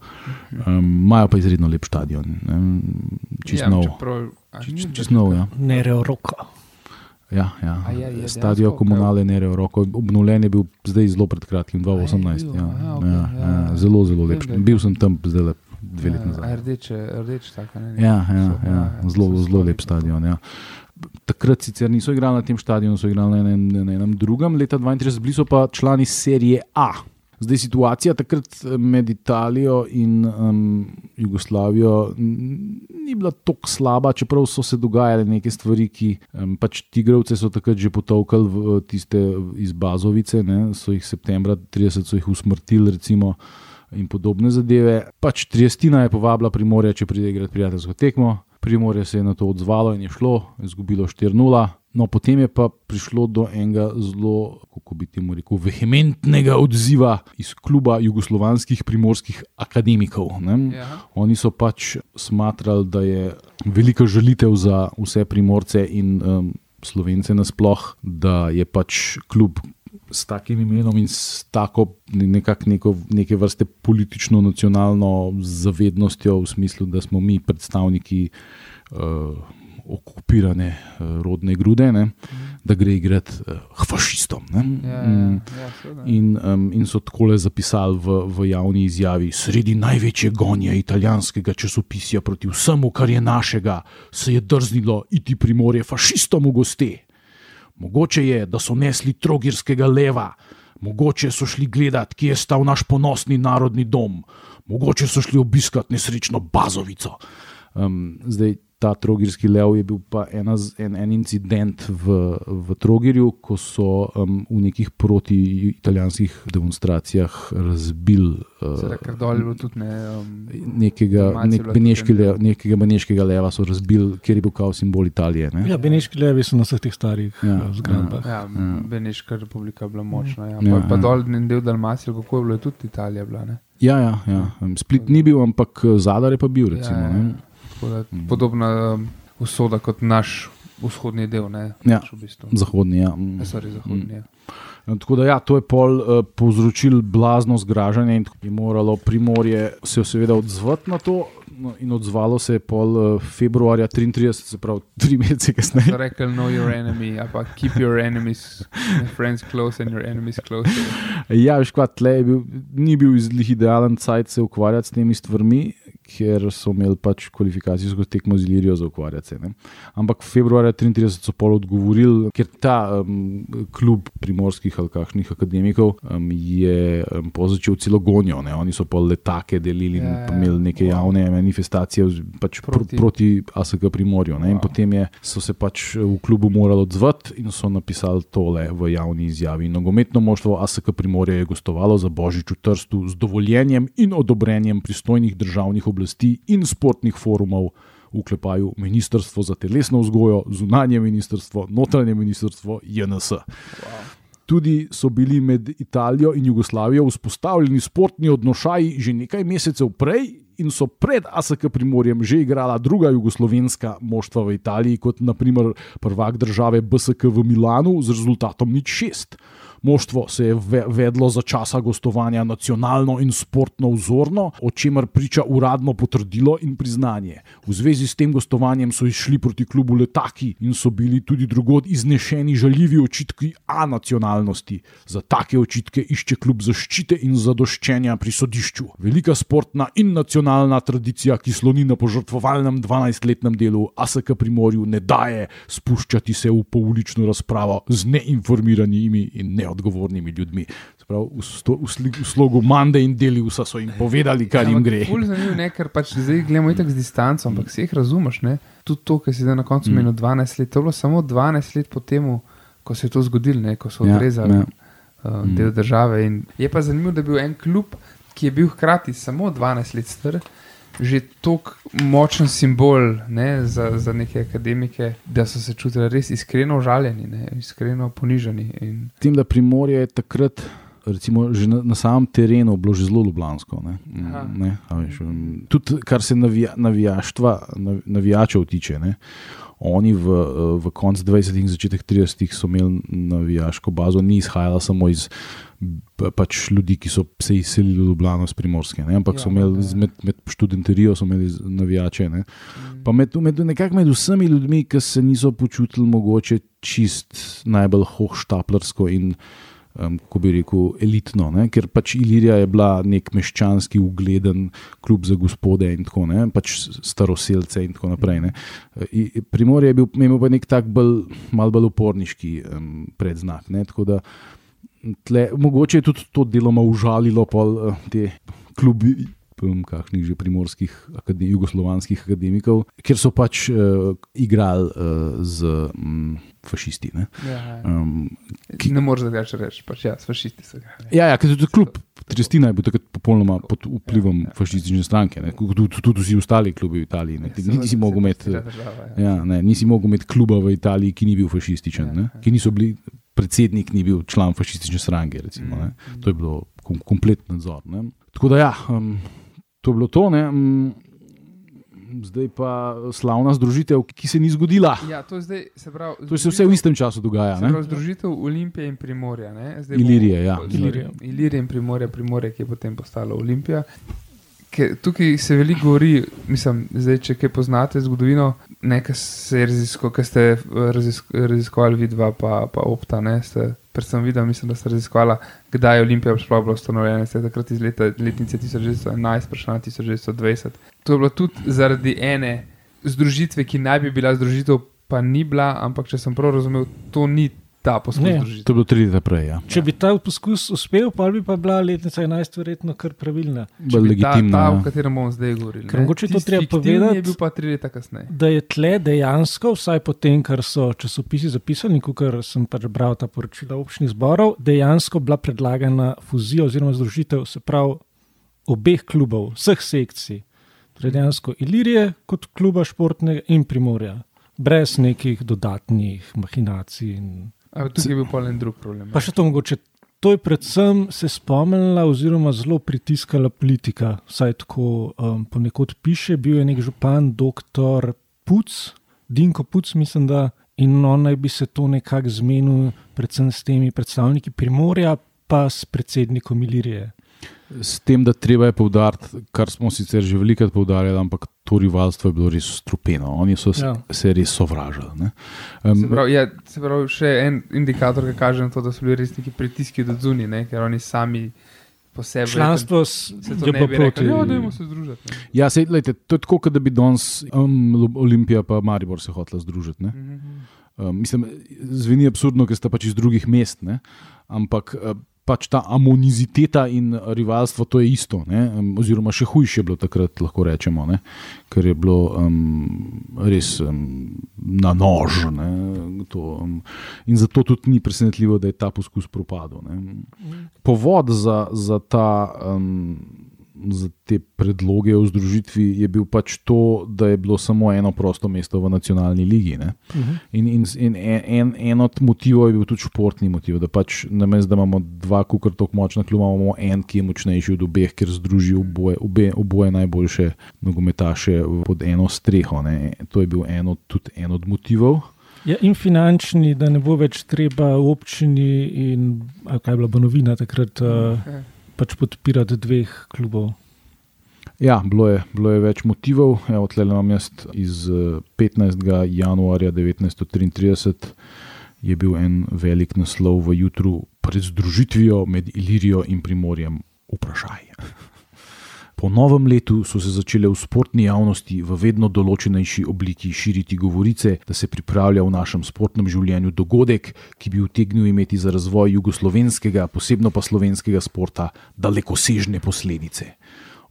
Imajo um, pa izredno lep stadion, čist ja, nov. Čist, čist nov ja. Nereo roko. Ja, ja. Je, je, Stadion komunale Nereo roko. Obnovljen je bil zdaj zelo pred kratkim, 2018. Ja, ja, okay, ja, ja, ja. Zelo, zelo lep. Bil sem tam zdaj lep. Dve leti nazaj. Rdeče, rdeče, tako ne. Ja, ja, ja, ja. Zelo, zelo lep stadion. Ja takrat sicer niso igrali na tem stadionu, so igrali na enem, na enem drugem, leta 32, bili so pa člani serije A. Zdaj situacija takrat eh, med Italijo in um, Jugoslavijo ni bila tako slaba, čeprav so se dogajale neke stvari, ki um, pač tigrovce so takrat že potovkali v tiste iz Bazovice, ne, so jih septembra 30 so jih usmrtili, recimo. In podobne zadeve. Pač Triestina je povabila Primorje, če pride igrati prijateljsko tekmo, Primorje se je na to odzvalo in je šlo, izgubilo 4-0. No, potem je pa prišlo do enega zelo, kako bi temu rekel, vehementnega odziva iz kluba jugoslovanskih primorskih akademikov. Ja. Oni so pač smatrali, da je velika želitev za vse primorce in um, slovence nasploh, da je pač klub, s takim imenom in s tako neko, neke vrste politično-nacionalno zavednostjo, v smislu, da smo mi predstavniki uh, okupirane uh, rodne grude, ne, da gre igrati uh, fašistom. Ja, ja, mm. ja, in, um, in so tako le zapisali v, v javni izjavi: Sredi največje gonje italijanskega časopisja proti vsemu, kar je našega, se je drznilo iti primorje fašistom v gosti. Mogoče je, da so nesli trogirskega leva, mogoče so šli gledat, kje je stal naš ponosni narodni dom, mogoče so šli obiskat nesrečno bazovico. Um, zdaj, ta trogirski lev je bil pa ena, en, en incident v, v Trogirju, ko so um, v nekih proti-italijanskih demonstracijah razbili uh, ne, um, nekega, nek, beneški lev, nekega beneškega leva, razbil, ker je bil kao simbol Italije. Ne? Ja, beneški levi so na vseh teh starih ja, uh, zgradbah. Ja, ja, Beneška republika je bila močna. Ja. Ja, pa, pa ja. dol in del Dalmacije, kako je bilo tudi Italija. Bila, ja, ja, ja. Split ni bil, ampak Zadar je pa bil. Recimo, ja, ja. Mhm. Podobna um, usoda kot naš vzhodni del. Ne, ja, v bistvu. Zahodni. Ja. Mm. Sorry, zahodni mm. ja. Tako da, ja, to je pol uh, povzročil blazno zgražanje in je moralo primorje se seveda odzvati na to. No, in odzvalo se je pol uh, februarja 33, se pravi, tri mesece kasneje. Rekli, know your enemy, ampak keep your enemies, friends close and your enemies close. Ja, kva tle je bil, ni bil idealen cajt se ukvarjati s temi stvarmi ker so imeli pač kvalifikacijsko tekmo z Ilirijo za ukvarjati se. Ampak februarja 33 so pol odgovorili, ker ta um, klub primorskih ali kakšnih akademikov um, je um, začel celo gonjo. Ne? Oni so pol letake delili in yeah, ja, imeli neke wow. javne manifestacije pač proti, pr proti ASK Primorju. Wow. In potem je, so se pač v klubu morali odzvati in so napisali tole v javni izjavi. Nogometno moštvo ASK Primorja je gostovalo za Božič v Trstu z dovoljenjem in odobrenjem pristojnih državnih oblasti oblasti in sportnih forumov, vklepajo Ministrstvo za telesno vzgojo, zunanje ministrstvo, notranje ministrstvo, JNS. Wow. Tudi so bili med Italijo in Jugoslavijo vzpostavljeni sportni odnošaji že nekaj mesecev prej, in so pred ASK Primorjem že igrala druga jugoslovenska moštva v Italiji, kot naprimer prvak države BSK v Milanu z rezultatom nič šest. Moštvo se je vedlo za časa gostovanja nacionalno in sportno vzorno, o čemer priča uradno potrdilo in priznanje. V zvezi s tem gostovanjem so išli proti klubu letaki in so bili tudi drugod iznešeni žaljivi očitki A nacionalnosti. Za take očitke išče klub zaščite in zadoščenja pri sodišču. Velika sportna in nacionalna tradicija, ki sloni na požrtvovalnem 12-letnem delu ASK Primorju, ne daje spuščati se v poulično razpravo z neinformiranimi in neodgovornimi odgovornimi ljudmi. Prav, v, sto, v, sli, v slogu mande in deli vsa so jim povedali, kar jim gre. Zanimivo je, ker pač zdaj gledamo tako z distanco, ampak vse jih razumeš. Ne? Tudi to, kar si zdaj na koncu mm. menil 12 let, to je bilo samo 12 let po tem, ko se je to zgodilo, ne, ko so Ja, odrezali ja. uh, del države. In je pa zanimivo, da je bil en klub, ki je bil hkrati samo 12 let star. Že tako močen simbol ne, za, za neke akademike, da so se čutili res iskreno užaljeni, ne, iskreno ponižani. In, Tem, da Primorje je takrat, recimo, že na, na samem terenu bilo že zelo ljubljansko. Ne? Mm. Ne? Veš, um, tudi kar se navija, navijaštva, nav, navijačev tiče. Ne? Oni v, eh, v koncu 20. in začetek 30. so imeli navijaško bazo, ni izhajala samo iz pa- pač ljudi, ki so se izselili v Ljubljano iz Primorske, ne? ampak Ja, so imeli ja. z- med, med študenterijo so imeli navijače. Ne? mm, Pa med, med, nekako med vsemi ljudmi, ki se niso počutili mogoče čist najbolj hohštaplarsko in, um, ko bi rekel, elitno, ne? ker pač Ilirija je bila nek meščanski, ugleden klub za gospode in tako naprej, pač staroseljce in tako naprej. ne. I- Primorje je bil, imel pa nek tak bolj, mal bolj uporniški um, predznak. Ne? Tako da tle, mogoče je tudi to deloma užalilo pol, uh, te klubi. Kakšnih že primorskih, akadem, jugoslovanskih akademikov, kjer so pač uh, igrali uh, z um, fašisti. Ne, ja, ja. um, Ki ne moreš drugače reči, pač ja, fašisti so ga. ja, ja, ker tudi klub Tristina je bil takrat popolnoma pod vplivom Ja, ja, ja. fašistične stranke, ne, tudi, tudi vsi ostali klubi v Italiji. Ne, ti, nisi mogel imeti. Ja. Ja, ne, nisi mogel imeti kluba v Italiji, ki ni bil fašističen, Ja, ne, ja. ki niso bili, predsednik ni bil član fašistične stranke. Recimo, ne. Mm. To je bilo kom, komplet nadzor. Ne. Tako da, ja, um, to je bilo to. Ne. Um, zdaj pa slavna združitev, ki se ni zgodila. Ja, to zdaj, se pravi, To se vse v istem času dogaja. Pravi, združitev Olimpije in Primorja. ne. Zdaj Ilirije, ja. Ilirije. Ilirije in Primorja, Primorje, ki je potem postala Olimpija. Ker tukaj se veliko govori, mislim, zdaj, če kaj poznate zgodovino, nekaj se je razisko, kaj ste eh, razisk, raziskovali, vidva pa, pa opta. Ne, ste, predvsem videl, mislim, da ste raziskovali, kdaj je Olimpija sploh bila ustanovljena. Ste takrat iz leta, letnice 1911, prešla na 1920. To je bilo tudi zaradi ene združitve, ki naj bi bila združitev, pa ni bila, ampak če sem prav razumel, to ni ta poskus Ne. To združitve. je bilo tri leta prej. Ja. Če bi ta poskus uspel, pa bi pa bila letnica 11 verjetno kar pravilna. Bolj ta, legitimna. ta, o ja. katerem bomo zdaj govorili. Ker mogoče to treba povedati. Je bil pa tri leta kasneje. Da je tle dejansko, vsaj po tem, kar so časopisi zapisali, kot sem pač bral ta poročila občnih zborov, dejansko bila predlagana fuzija oziroma združitev, se pravi, obeh klubov, vseh sekcij. Torej dejansko Ilirije kot kluba športnega in Primorja, brez nekih dodatnih mahinacij. In... Ampak tukaj je bil pa en drug problem. Pa še to mogoče. To je predvsem se spomnila, oziroma zelo pritiskala politika. Vsaj tako um, ponekod piše. Bil je nek župan, dr. Puc, Dinko Puc, mislim, da in on naj bi se to nekako zmenil, predvsem s temi predstavniki Primorja, pa s predsednikom Ilirije. S tem, da treba je poudariti, kar smo sicer že velikokrat poudarjali, ampak to rivalstvo je bilo res strupeno. Oni so se, Ja. se res sovražili. ne. Se Um, pravi, ja, se pravi, še en indikator, ki kaže na to, da so bili res neki pritiski do zunaj, ne, ker oni sami po sebi. Članstvo s- se je ne pa proti. Ja, dajmo se združiti. ne. ja, sej, lejte, to je tako, kot da bi danes um, Olimpija pa Maribor se hotela združiti. ne. Mhm. Um, mislim, zveni absurdno, ker sta pač iz drugih mest, ne? ampak uh, pač ta amoniziteta in rivalstvo, to je isto. ne, oziroma, še hujše je bilo takrat, lahko rečemo, ne? ker je bilo um, res um, na nož. Ne? To, um, in zato tudi ni presenetljivo, da je ta poskus propadel. Ne? Povod za, za ta. Um, Za te predloge o združitvi je bil pač to, da je bilo samo eno prosto mesto v nacionalni ligi. Ne? Mhm. In, in, in en, en, en od motivov je bil tudi športni motiv, da pač namesto da imamo dva, kukar tako močna kluba, imamo en, ki je močnejši od obeh, ker združi oboje, obe, oboje najboljše nogometaše pod eno streho. Ne. To je bil en od, tudi en od motivov. Ja, in finančni, da ne bo več treba v občini in kaj je bila Banovina takrat uh, Ja. Pač podpirati dveh klubov. Ja, bilo je, bilo je več motivov. Evo, tle imam jaz iz eh, 15. januarja 1933 je bil en velik naslov v jutru pred združitvijo med Ilirijo in Primorjem. Vprašaj. Po novem letu so se začele v sportni javnosti v vedno določenejši obliki širiti govorice, da se pripravlja v našem sportnem življenju dogodek, ki bi utegnil imeti za razvoj jugoslovenskega, posebno pa slovenskega sporta, dalekosežne posledice.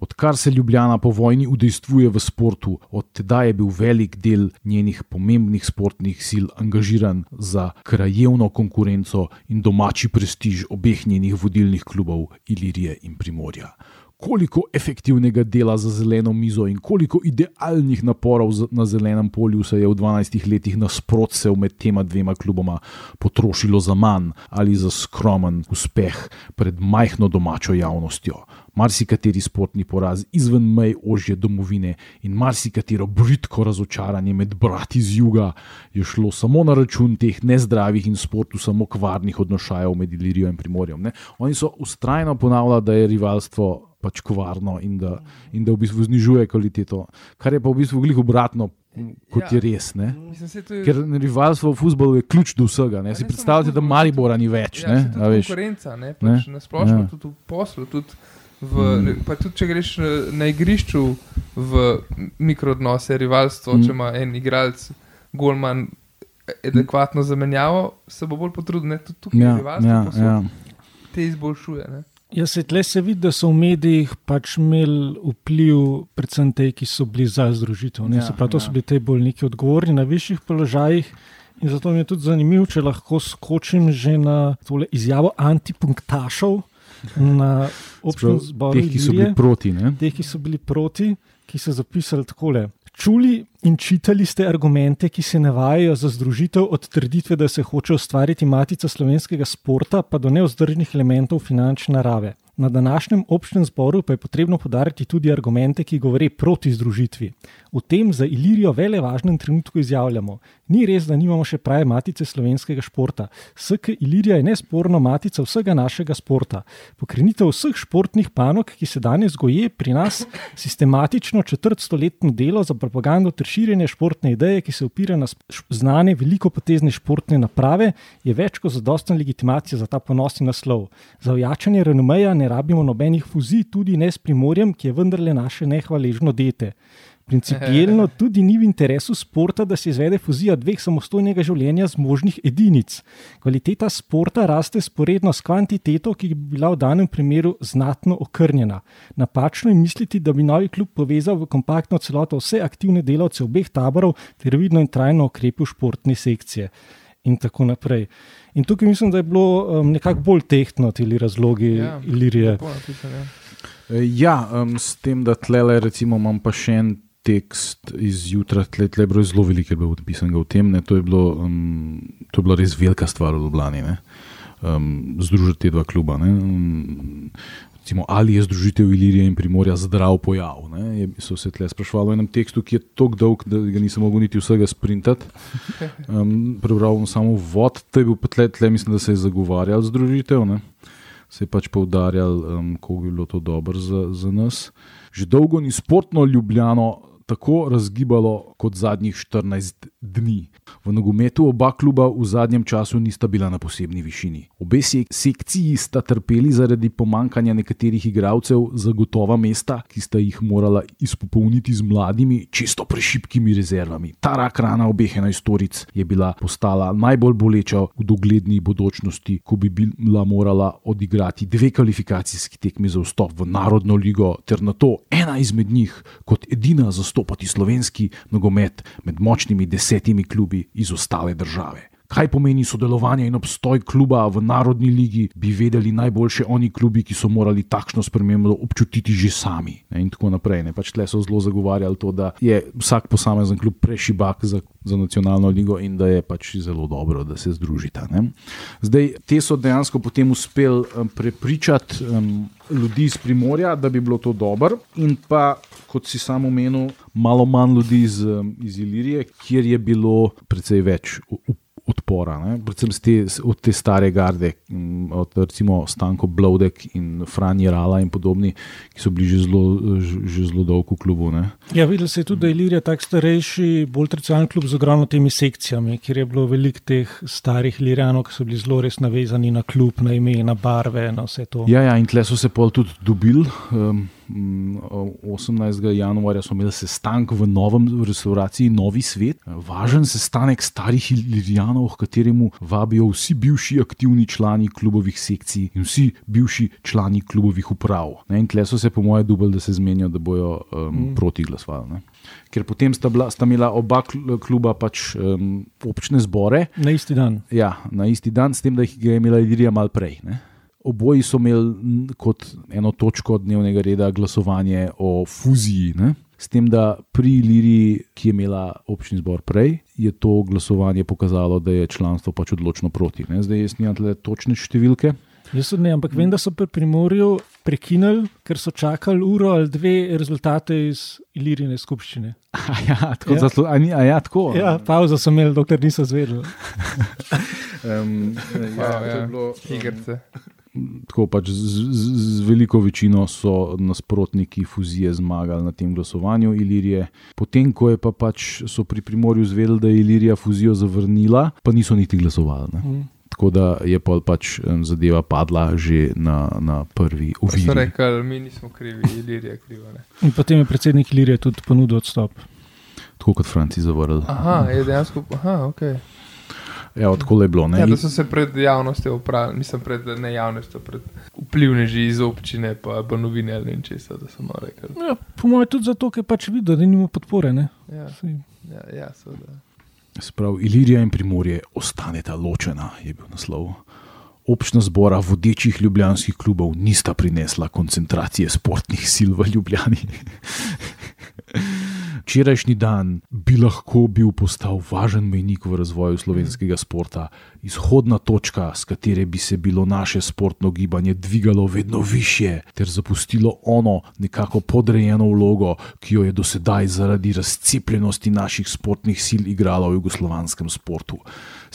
Odkar se Ljubljana po vojni udejstvuje v športu, od tedaj je bil velik del njenih pomembnih sportnih sil angažiran za krajevno konkurenco in domači prestiž obeh njenih vodilnih klubov Ilirije in Primorja koliko efektivnega dela za zeleno mizo in koliko idealnih naporov na zelenem polju se je v 12 letih nasprotsev med tema dvema kluboma potrošilo za manj ali za skromen uspeh pred majhno domačo javnostjo. Marsikateri sportni poraz izven mej ožje domovine in marsikatero britko razočaranje med brati z juga je šlo samo na račun teh nezdravih in sportu samo kvarnih odnošajev med Ilirijo in Primorjem. Ne? Oni so ustrajno ponavljali, da je rivalstvo pač kovarno in da, in da v bistvu znižuje kvaliteto. Kar je pa v bistvu veliko obratno, kot ja, je res. Mislim, je... Ker rivalstvo v futbolu je ključ do vsega. Ne? Si predstavljate, da Maribora ni več. Ja, ne? Ne? Konkurenca, ne? Pač ne? na splošno, ja. tudi v poslu. Tudi v, mm. Pa tudi, če greš na igrišču v mikrodnose, rivalstvo, mm. če ima en igralec, golman, adekvatno zamenjavo, se bo bolj potrudil, tudi tukaj ja, rivalstvo ja, ja. te izboljšuje. Ne? Ja, se tle se vidi, da so v medijih pač imeli vpliv, predvsem te, ki so bili za združitev. Ja, pravi, to ja. so bili te bolniki odgovorni na višjih položajih. In zato mi je tudi zanimivo, če lahko skočim že na tole izjavo antipunktašov na občinem zboru. Teh, ki so bili proti. Teh, ki so bili proti, ki so zapisali takole. Čuli in čitali ste argumente, ki se navajajo za združitev od trditve, da se hoče ustvariti matica slovenskega sporta, pa do neozdržnih elementov finančne narave. Na današnjem občnem zboru pa je potrebno podariti tudi argumente, ki govori proti združitvi. V tem za Ilirijo vele važnem trenutku izjavljamo: Ni res, da nimamo še prave matice slovenskega športa. SK Ilirija je nesporno matica vsega našega sporta. Pokrenitev vseh športnih panog, ki se danes goje pri nas, sistematično četrtstoletno delo za propagando ter širjenje športne ideje, ki se opira na znane velikopotezne športne naprave, je več kot zadostna legitimacija za ta ponosni naslov. Za ojačanje renomeja ne rabimo nobenih fuzij, tudi ne s primorjem, ki je vendarle naše nehvaležno dete. Principijelno tudi ni v interesu športa, da se izvede fuzija dveh samostojnega življenja z možnih edinic. Kvaliteta športa raste sporedno s kvantiteto, ki bi bila v danem primeru znatno okrnjena. Napačno je misliti, da bi novi klub povezal v kompaktno celoto vse aktivne delavce obeh taborov ter vidno in trajno okrepil športne sekcije. In tako naprej. In tukaj mislim, da je bilo um, nekako bolj tehtno ti razlogi ja, Ilirije. Ja, ja um, s tem, da tle, recimo, imam pa še en tekst izjutraj, tle, tle je bilo zelo veliko, je bilo odpisanega v tem. To je, bilo, um, to je bila res velika stvar v Ljubljani, um, združiti te dva kluba. Um, recimo, ali je združitev Ilirije in Primorja zdrav pojav? Ne? So se tle sprašvali v enem tekstu, ki je tako dolg, da ga nisem mogel niti vsega sprintati. Um, prebral bom samo vod, to je bil tle, tle, mislim, da se je zagovarjal združitev. Ne? Se je pač poudarjal, um, kako bi bilo to dobro za, za nas. Že dolgo ni sportno ljubljeno, tako razgibalo kot zadnjih 14 dni. V nogometu oba kluba v zadnjem času nista bila na posebni višini. Obe sekciji sta trpeli zaradi pomankanja nekaterih igralcev za gotova mesta, ki sta jih morala izpopolniti z mladimi, čisto prešipkimi rezervami. Ta rak rana obeh enajstoric je bila postala najbolj boleča v dogledni bodočnosti, ko bi bila morala odigrati dve kvalifikacijski tekmi za vstop v Narodno ligo, ter na to ena izmed njih kot edina zastopati slovenski nogomet med močnimi desetimi klubi iz ostale države. Kaj pomeni sodelovanje in obstoj kluba v Narodni ligi, bi vedeli najboljše oni klubi, ki so morali takšno spremembo občutiti že sami. Ne, in tako naprej. Ne. Pač tle so zelo zagovarjali to, da je vsak posamezen klub prešibak za, za nacionalno ligo in da je pač zelo dobro, da se združita. Ne. Zdaj, te so dejansko potem uspeli um, prepričati um, ljudi iz Primorja, da bi bilo to dobro, in pa, kot si samo omenil, malo manj ljudi iz, iz Ilirije, kjer je bilo precej več. Odpora, ne? predvsem te, od te stare garde, od recimo Stanko Blodek in Franja Rala in podobni, ki so bili že zelo, že zelo dolgo v klubu. Ne? Ja, videl se je tudi, da je Ilirija tak starejši, bolj tradicionalen klub z ogromno temi sekcijami, kjer je bilo veliko teh starih Ilirijanov, ki so bili zelo res navezani na klub, na ime, na barve, na vse to. Ja, ja in tle so se pol tudi dobili. Um, 18. januarja smo imeli sestanek v novem v restauraciji Novi svet, važen sestanek starih Ilirijanov, v kateremu vabijo vsi bivši aktivni člani klubovih sekcij in vsi bivši člani klubovih uprav. Ne, in tle so se, po mojem, dubl, da se zmenijo, da bojo um, mm. proti glasovali. Ne. Ker potem sta, bila, sta imela oba kluba pač um, občne zbore. Na isti dan. Ja, na isti dan, s tem, da jih je imela Ilirija malo prej. Ne. Oboji so imeli kot eno točko dnevnega reda glasovanje o fuziji. Ne? S tem, da pri Liri, ki je imela občni zbor prej, je to glasovanje pokazalo, da je članstvo pač odločno proti. Ne? Zdaj, jaz nimam točne številke. Jaz ne, ampak vem, da so pri Primorju prekinili, ker so čakali uro ali dve rezultate iz Ilirine skupščine. Ja, tako ja. Zaslu, a, a ja, tako. Ja, pauzo so imeli, dokler niso zvedeli. um, ja, wow, ja. Bilo, um, igrice tako pač z, z, z veliko večino so nasprotniki fuzije zmagali na tem glasovanju Ilirije. Potem, ko je pa pač so pri Primorju zvedeli, da je Ilirija fuzijo zavrnila, pa niso niti glasovali. Mm. Tako da je pač zadeva padla že na, na prvi. Kot rekli, mi nismo krivi, Ilirija je kriva. Potem je predsednik Ilirije tudi ponudil odstop. Tako kot Franci zavrl. Aha, je dejansko. Aha, okay. Ja, tako je bilo. Ja, da so se pred javnostjo upravili, nisem pred ne javnostjo, pred vplivneži iz občine, pa pa novine ali česa, da so malo rekli. Ja, po mojem, tudi zato, ker pač vidi, da nima podpore. Ja, ja, ja seveda. Sprav, Ilirija in Primorje ostaneta ločena, je bil naslov. Občna zbora vodečih ljubljanskih klubov nista prinesla koncentracije sportnih sil v Ljubljani. včerajšnji dan bi lahko bil postal važen mejnik v razvoju slovenskega sporta, izhodna točka, s katere bi se bilo naše sportno gibanje dvigalo vedno više, ter zapustilo ono nekako podrejeno vlogo, ki jo je do sedaj zaradi razcepljenosti naših sportnih sil igralo v jugoslovanskem sportu.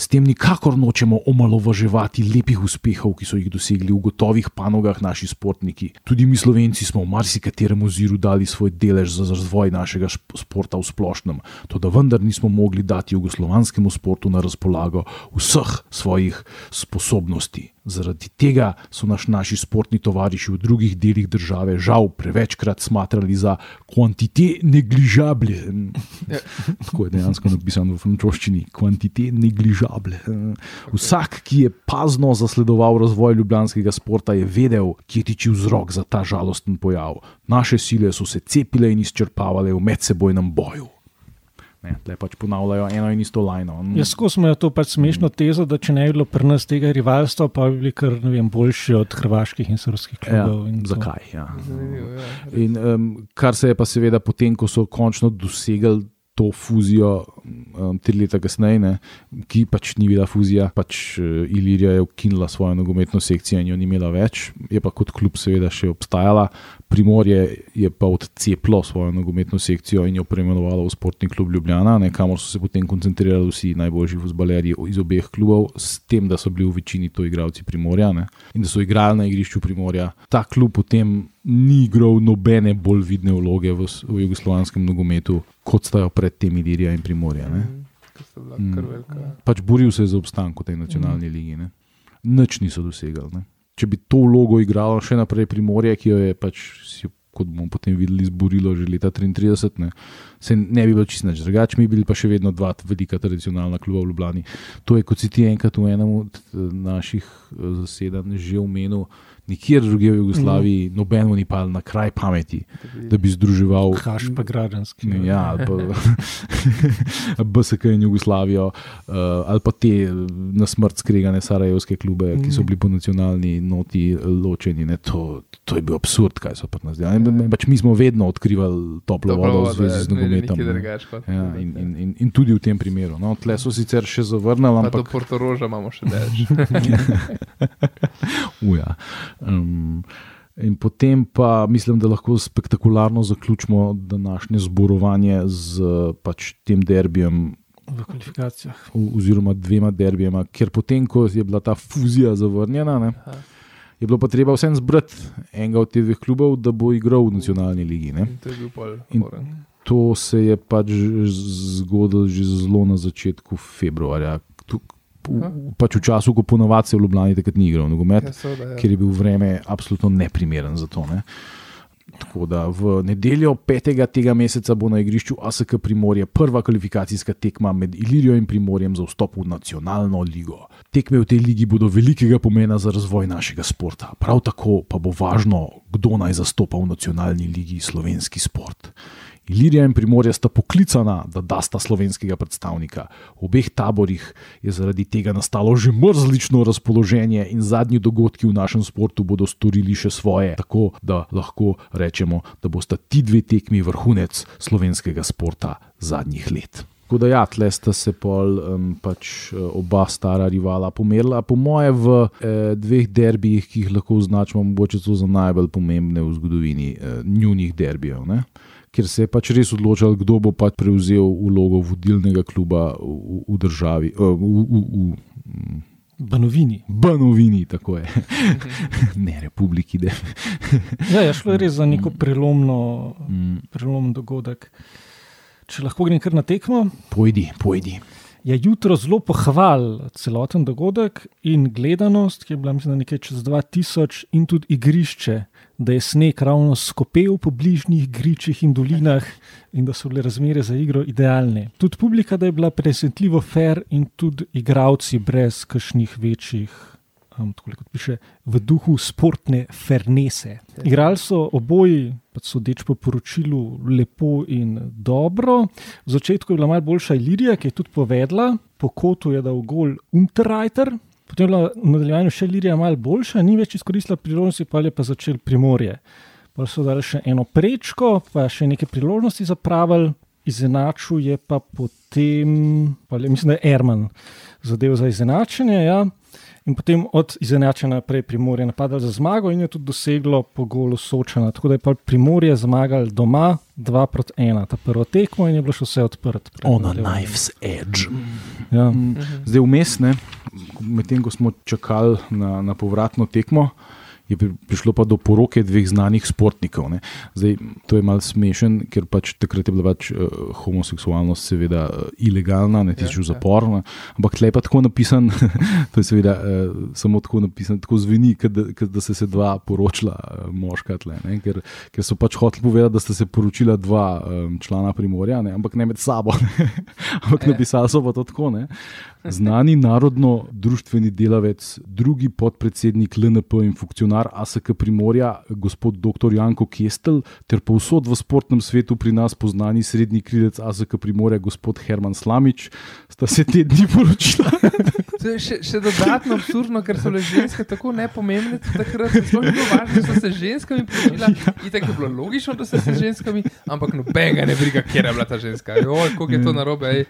S tem nikakor nočemo omalovaževati lepih uspehov, ki so jih dosegli v gotovih panogah naši športniki. Tudi mi, slovenci, smo v marsikaterem oziru dali svoj delež za razvoj našega sporta v splošnem, to da vendar nismo mogli dati jugoslovanskemu sportu na razpolago vseh svojih sposobnosti. Zaradi tega so naš, naši sportni tovariši v drugih delih države žal prevečkrat smatrali za kvantite negližable. Tako je dejansko napisano v francoščini: kvantite negližable. Vsak, ki je pazno zasledoval razvoj ljubljanskega sporta, je vedel, kje tiči vzrok za ta žalosten pojav. Naše sile so se cepile in izčrpavale v medsebojnem boju. Ne, tle pač ponavljajo eno in isto lajno. Jaz smo imeli to pač smešno tezo, da če ne bi bilo pri nas tega rivalstva, pa bi bili kar vem, boljši od hrvaških in srpskih ja, klubov. Ja, zakaj? Ja. ja. In, um, kar se je pa seveda potem, ko so končno dosegli to fuzijo um, tri leta kasneje, ne, ki pač ni bila fuzija, pač uh, Ilirija je ukinila svojo nogometno sekcijo in jo ni imela več, je pa kot klub seveda še obstajala. Primorje je pa odceplo svojo nogometno sekcijo in jo preimenovalo v Sportni klub Ljubljana, ne, kamor so se potem koncentrirali vsi najboljši futbalerji iz obeh klubov, s tem, da so bili v večini to igralci Primorja ne, in da so igrali na igrišču Primorja. Ta klub potem ni igral nobene bolj vidne vloge v, v jugoslovanskem nogometu, kot sta jo pred tem Ilirija in Primorja. Mm, mm. Pač boril se je za obstanek v tej nacionalni mm. ligi. Ne? Nič niso dosegali. Ne? Če bi to vlogo igralo še naprej Primorje, ki jo je pač. Kot bomo potem videli, izborilo že leta 1933, ne, se ne bi bilo čisto nič drugače, mi bili pa še vedno dva velika tradicionalna kluba v Ljubljani. To je, kot si ti enkrat v enem od naših eh, zasedanj že omenil, nikjer drugje v Jugoslaviji, mm. nobeno ni pa na kraj pameti, da bi združeval. Kaš pa građanski. Ja, ali pa BSK in Jugoslavijo, uh, ali pa te na smrt skregane sarajevske klube, mm. ki so mm. bili po nacionalni noti ločeni. To, to je bil absurd, kaj so pa nas delali. Ja. Pač mi smo vedno odkrivali toplo vodo v zvezi z nogometom. Ja, in, in, in, in tudi v tem primeru. No, tle so sicer še zavrnili. Ampak... Do Portoroža imamo še več. Uja. Um, in potem pa mislim, da lahko spektakularno zaključimo današnje zborovanje z pač tem derbijem. V kvalifikacijah. Oziroma, dvema derbijema, ker potem, ko je bila ta fuzija zavrnjena, ne, je bilo pa treba vsem zbrati enega od teh dveh klubov, da bo igral v nacionalni ligi. To, to se je pač zgodilo že zelo na začetku februarja. Tuk, v, pač v času, ko ponovadi v Ljubljani takrat ni igral nogomet, ja, ja. ker je bil vreme absolutno neprimeren za to. Ne. Tako da v nedeljo 5. tega meseca bo na igrišču ASK Primorje prva kvalifikacijska tekma med Ilirijo in Primorjem za vstop v nacionalno ligo. Tekme v tej ligi bodo velikega pomena za razvoj našega sporta. Prav tako pa bo važno, kdo naj zastopa v nacionalni ligi slovenski sport. Ilirija in Primorje sta poklicana, da dasta slovenskega predstavnika. V obeh taborih je zaradi tega nastalo že mrzlično razpoloženje in zadnji dogodki v našem sportu bodo storili še svoje, tako da lahko rečemo, da bosta ti dve tekmi vrhunec slovenskega sporta zadnjih let. Tako da, ja, tle sta se pol um, pač oba stara rivala pomerila, po moje, v eh, dveh derbijih, ki jih lahko označimo, mogoče so za najbolj pomembne v zgodovini eh, njunih derbijev. Ne? Ker se je pač res odločil, kdo bo pač prevzel vlogo vodilnega kluba v, v državi. Uh, v, v, v, Banovini. Banovini, tako je. ne, republiki. ja, je šlo res za neko prelomno, prelomno dogodek. Če lahko grem kar na tekmo. Pojdi, pojdi. Je jutro zelo pohval celoten dogodek in gledanost, ki je bila mislim, nekaj čez 2000, in tudi igrišče, da je sneg ravno skopel po bližnjih gričih in dolinah, in da so bile razmere za igro idealne. Tudi publika, da je bila presenetljivo fair, in tudi igravci brez kakšnih večjih. Um, tako kot piše, v duhu športne fernese. Igrali so oboji, pa so deč po poročilu, lepo in dobro. V začetku je bila malo boljša Ilirija, ki je tudi povedala, po kotu je dal gol Unterreiter, potem je bila v nadaljevanju še Ilirija malo boljša, ni več izkoristila priložnosti, pa je pa začel primorje. Pa so dali še eno prečko, pa še nekaj priložnosti zapravili, izenačil je pa potem, pa je, mislim, da je Erman zadev za izenačenje. Ja. In potem od izenačenja naprej Primorje napadalo za zmago in je tudi doseglo po golu Sočana. Tako da je pa Primorje zmagal doma 2 proti 1, ta prvo tekmo in je bilo še vse odprt. On a knife's edge. Ja. Zdaj vmes, medtem ko smo čakali na, na povratno tekmo. Je prišlo pa do poroke dveh znanih športnikov. Zdaj, to je malce smešen, ker pač takrat je bila pač, uh, homoseksualnost, seveda, uh, ilegalna, ne tiče v ja, zapor. Ja. Ampak tle je pa tako napisan, to je seveda uh, samo tako napisan, tako zveni, kad, kad da se se dva poročila, uh, moška tle. Ker, ker so pač hoteli povedati, da sta se poročila dva um, člana primorja, ne? ampak ne med sabo. Ne? ampak ja. napisali so pa to tako. Ne? Znani narodno-društveni delavec, drugi podpredsednik LNP in funkcionar ASK Primorja, gospod dr. Janko Kestel, ter povsod v sportnem svetu pri nas poznani srednji krilec ASK Primorja, gospod Herman Slamič, sta se te dni poročila. Še, še dodatno absurdno, ker so le ženske tako nepomembne, da je bilo važno, da so se ženskami poročila. Ja. In tako je bilo logično, da so se ženskami, ampak nobenega ne briga, kje je bila ta ženska. Oj, kako je to narobe. Ej.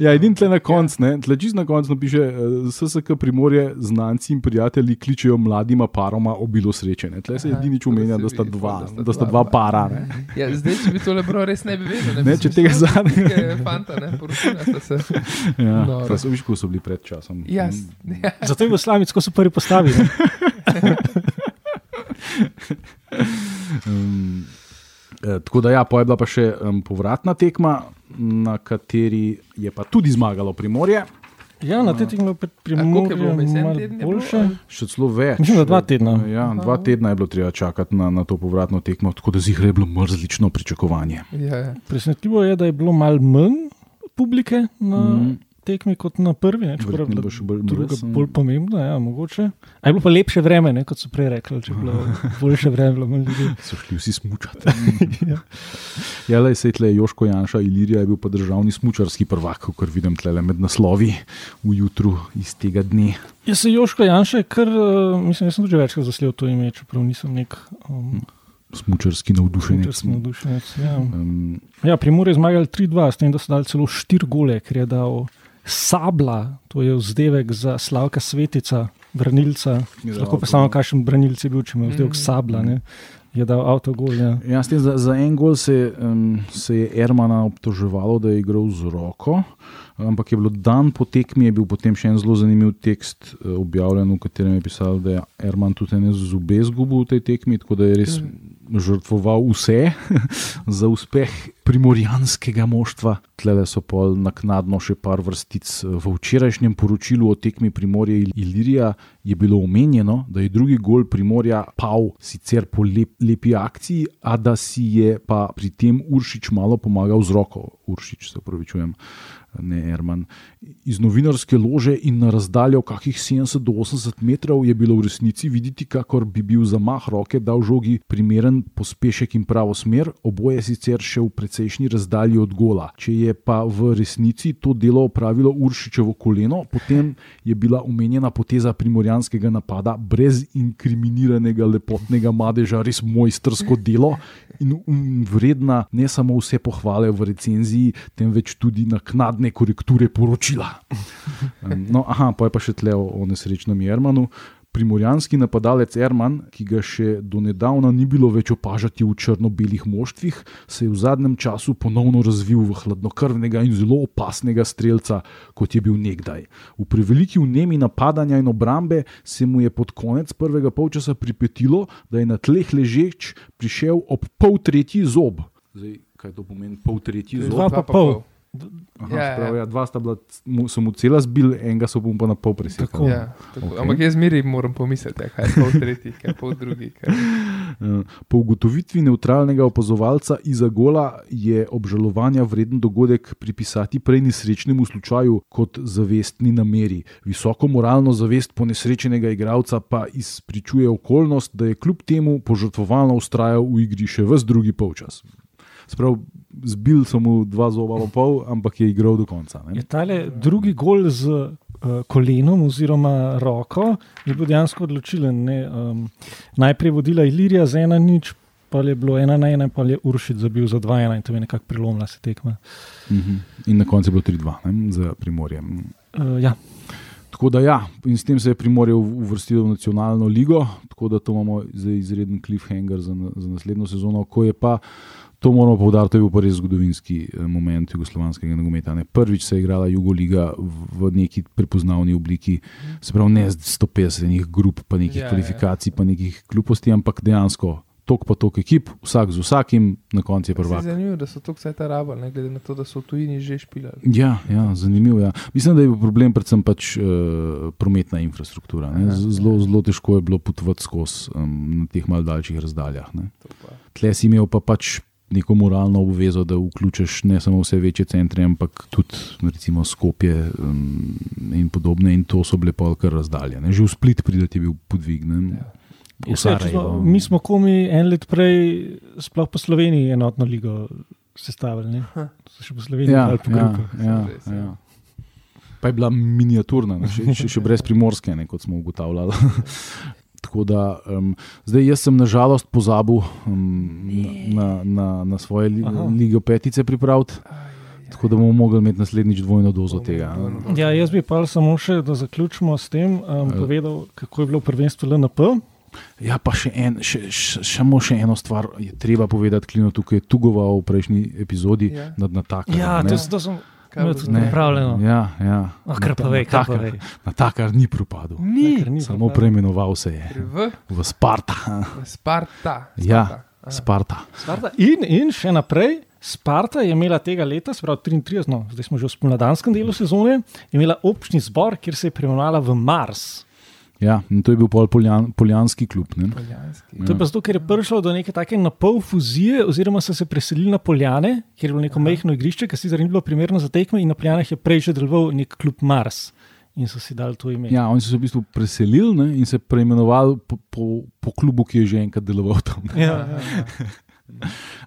Ja, edin tle na koncu, ja. tle čist na koncu piše, uh, SSK primorje, znanci in prijatelji kličejo mladima paroma obilo srečene. Tle se edini čumenja, da sta dva, da sta dva para. Ja, zdaj, če bi to le bral, res ne bi vedel. Ne, ne če tega zadnjega. Fanta, ne, poročila se. Ja, no, so viš, ko so bili pred časom. Yes. Mm. Ja. Zato je v Slavici, ko so prvi postavili. um, Eh, tako da, ja, pa je bila pa še um, povratna tekma, na kateri je pa tudi zmagalo Primorje. Ja, na tej tekmi je Primorje bilo boljše. Še celo več. Mislim, da dva tedna. Ja, dva tedna je bilo treba čakati na, na to povratno tekmo, tako da zihre je bilo mrzlično pričakovanje. Ja, ja. Presenetljivo je, da je bilo malo manj publike. Na... Mm tekmi kot na prvi, ne bo še bolj, druga, bolj pomembna. Ja, mogoče. A je bilo pa lepše vreme, ne, kot so prej rekli. Če je bilo boljše vreme, bilo manj ljudi. So šli vsi smučati. ja, ja le se tle Joško Janša, Ilirija je bil pa državni smučarski prvak, kot vidim tle med naslovi v jutru iz tega dne. Jaz se Joško Janša, ker uh, mislim, da sem tudi večkrat zaslil to ime, čeprav nisem nek. Um, Smučarski navdušenec. Smučarski navdušenec ja. Um, ja, Primor je zmagal 3-2, s tem, da so dali celo 4 gole, ker je dal Sabla, to je vzdevek za Slavka Svetica, branilca. Lahko pa samo kakšen branilci bil, če ima vzdevek mm. Sabla. Ne? Je dal avto gol. Ja. Ja, tem, za, za en gol se, um, se je Ermana obtoževalo, da je igral z roko. Ampak je bilo dan po tekmi, je bil potem še en zelo zanimiv tekst uh, objavljen, v katerem je pisal, da je Erman tudi ene zube zgubil v tej tekmi, tako da je res žrtvoval vse za uspeh primorjanskega moštva. Tlele so pol naknadno še par vrstic. V včerajšnjem poročilu o tekmi Primorja in Ilirija je bilo omenjeno, da je drugi gol Primorja pal sicer po lep, lepi akciji, a da si je pa pri tem Uršič malo pomagal z roko. Uršič, se upravičujem ne Erman. Iz novinarske lože in na razdaljo kakih 70 do 80 metrov je bilo v resnici videti, kakor bi bil zamah roke dal žogi primeren pospešek in pravo smer, oboje sicer še v precejšnji razdalji od gola. Če je pa v resnici to delo opravilo Uršičevo koleno, potem je bila omenjena poteza primorjanskega napada brez inkriminiranega lepotnega madeža res mojstrsko delo in vredna ne samo vse pohvale v recenziji, temveč tudi naknadne korekture poročila. No, aha, pa je pa še tle o, o nesrečnem Jermanu. Primorjanski napadalec Erman, ki ga še do nedavna ni bilo več opažati v črno-belih moštvih, se je v zadnjem času ponovno razvil v hladnokrvnega in zelo opasnega streljca, kot je bil nekdaj. V preveliki vnemi napadanja in obrambe se mu je pod konec prvega polčasa pripetilo, da je na tleh ležeč prišel ob pol tretji zob. Zdaj, kaj to pomeni, pol tretji zob? Dva pa pol. Aha, Ja, ja. sprav, ja, dva sta bila, so mu cela zbil, enega so mu pa na pol presekali. Tako. Ja, tako. Okej. Ampak jaz zmeraj moram pomisliti, kaj je pol tretji, kaj je pol drugi. Kaj... Po ugotovitvi neutralnega opazovalca iza gola je obžalovanja vreden dogodek pripisati prej nesrečnemu slučaju kot zavestni nameri. Visoko moralno zavest ponesrečenega igralca pa izpričuje okolnost, da je kljub temu požrtvovalno ustrajal v igri še ves drugi polčas. Sprav, zbil so mu dva zoba pa pol, ampak je igral do konca. Je Ne? tale drugi gol z uh, kolenom oziroma roko je bil dejansko odločilen. ne, Um, najprej je vodila Ilirija z ena nič, pa je bilo ena na ena, pa je Uršit zabil za dva ena in to je nekako prelomila se tekma. Mhm. In na koncu je bilo 3-2 ne, za primorje. Uh, ja. Tako da ja, in s tem se je Primorje uvrstil v nacionalno ligo, tako da to imamo zdaj izreden cliffhanger za, na- za naslednjo sezono. Ko je pa, to moramo povdariti, to je bil res zgodovinski eh, moment jugoslovanskega nogometa. Ne. Prvič se je igrala Jugoliga v, neki prepoznavni obliki, se pravi ne z 150 enih grup, pa nekih Ja, ja, ja. kvalifikacij, pa nekih gluposti, ampak dejansko tok pa tok ekip, vsak z vsakim, na koncu je je prvak. Zanimivo, da so to vse ta rabili, ne glede na to, da so v tujini že špilali. Ja, ja, zanimivo. Ja. Mislim, da je bil problem predvsem pač, uh, prometna infrastruktura. ne. Z- Zelo, zelo težko je bilo potovati skozi um, na teh malce daljših razdaljah. Tle si imel pa pač neko moralno obvezo, da vključiš ne samo vse večje centre, ampak tudi recimo Skopje um, in podobne. In to so bile pa kar razdalje. Ne. Že v Split prideti je bil podvig. Ne. Ja. Ja, Sarajevo. Mi smo komi en let prej, sploh po Sloveniji, enotno ligo sestavili. še po Sloveniji Ja, dali po ja, grupah. ja, ja. ja. Pa je bila miniaturna, ne, še, še, še brez primorske, ne, kot smo ugotavljali. Tako da, um, zdaj jaz sem nažalost pozabil um, na, na, na svoje li, lige petice pripraviti, tako da bomo mogli imeti naslednjič dvojno dozo tega. Ja, jaz bi pa samo še, da zaključimo s tem, um, povedal, kako je bilo prvenstvo LNP. Ja, pa še, en, še, še, samo še eno stvar je treba povedati, Klino tukaj je tugoval v prejšnji epizodi Ja. nad Natakarjem. Ja, ne. to, to sem Kaj bo tudi zdaj? pripravljeno. Ja, ja. Ah, kar pa vej, kar pa vej. Natakar ni propadel, Ni, Ker ni samo pripravljen. preimenoval se je v v Sparta. Sparta. Ja, Sparta. Aha. Sparta. Sparta. In, in še naprej, Sparta je imela tega leta, se pravi 33, no, zdaj smo že v spomladanskem delu sezone, je imela občni zbor, kjer se je preimenovala v Mars. Ja, in to je bil pol poljan, poljanski klub. Ne? Poljanski. To je pa zato, ker je prišlo do neke take napol fuzije, oziroma so se preselili na Poljane, kjer je bilo neko majhno igrišče, ki sicer ni bilo primerno za tekme, in na Poljanah je prej že deloval nek klub Mars. In so si dali to ime. Ja, oni so se v bistvu preselili ne, in se preimenovali po, po, po klubu, ki je že enkrat deloval tam. ne. Ja, ja.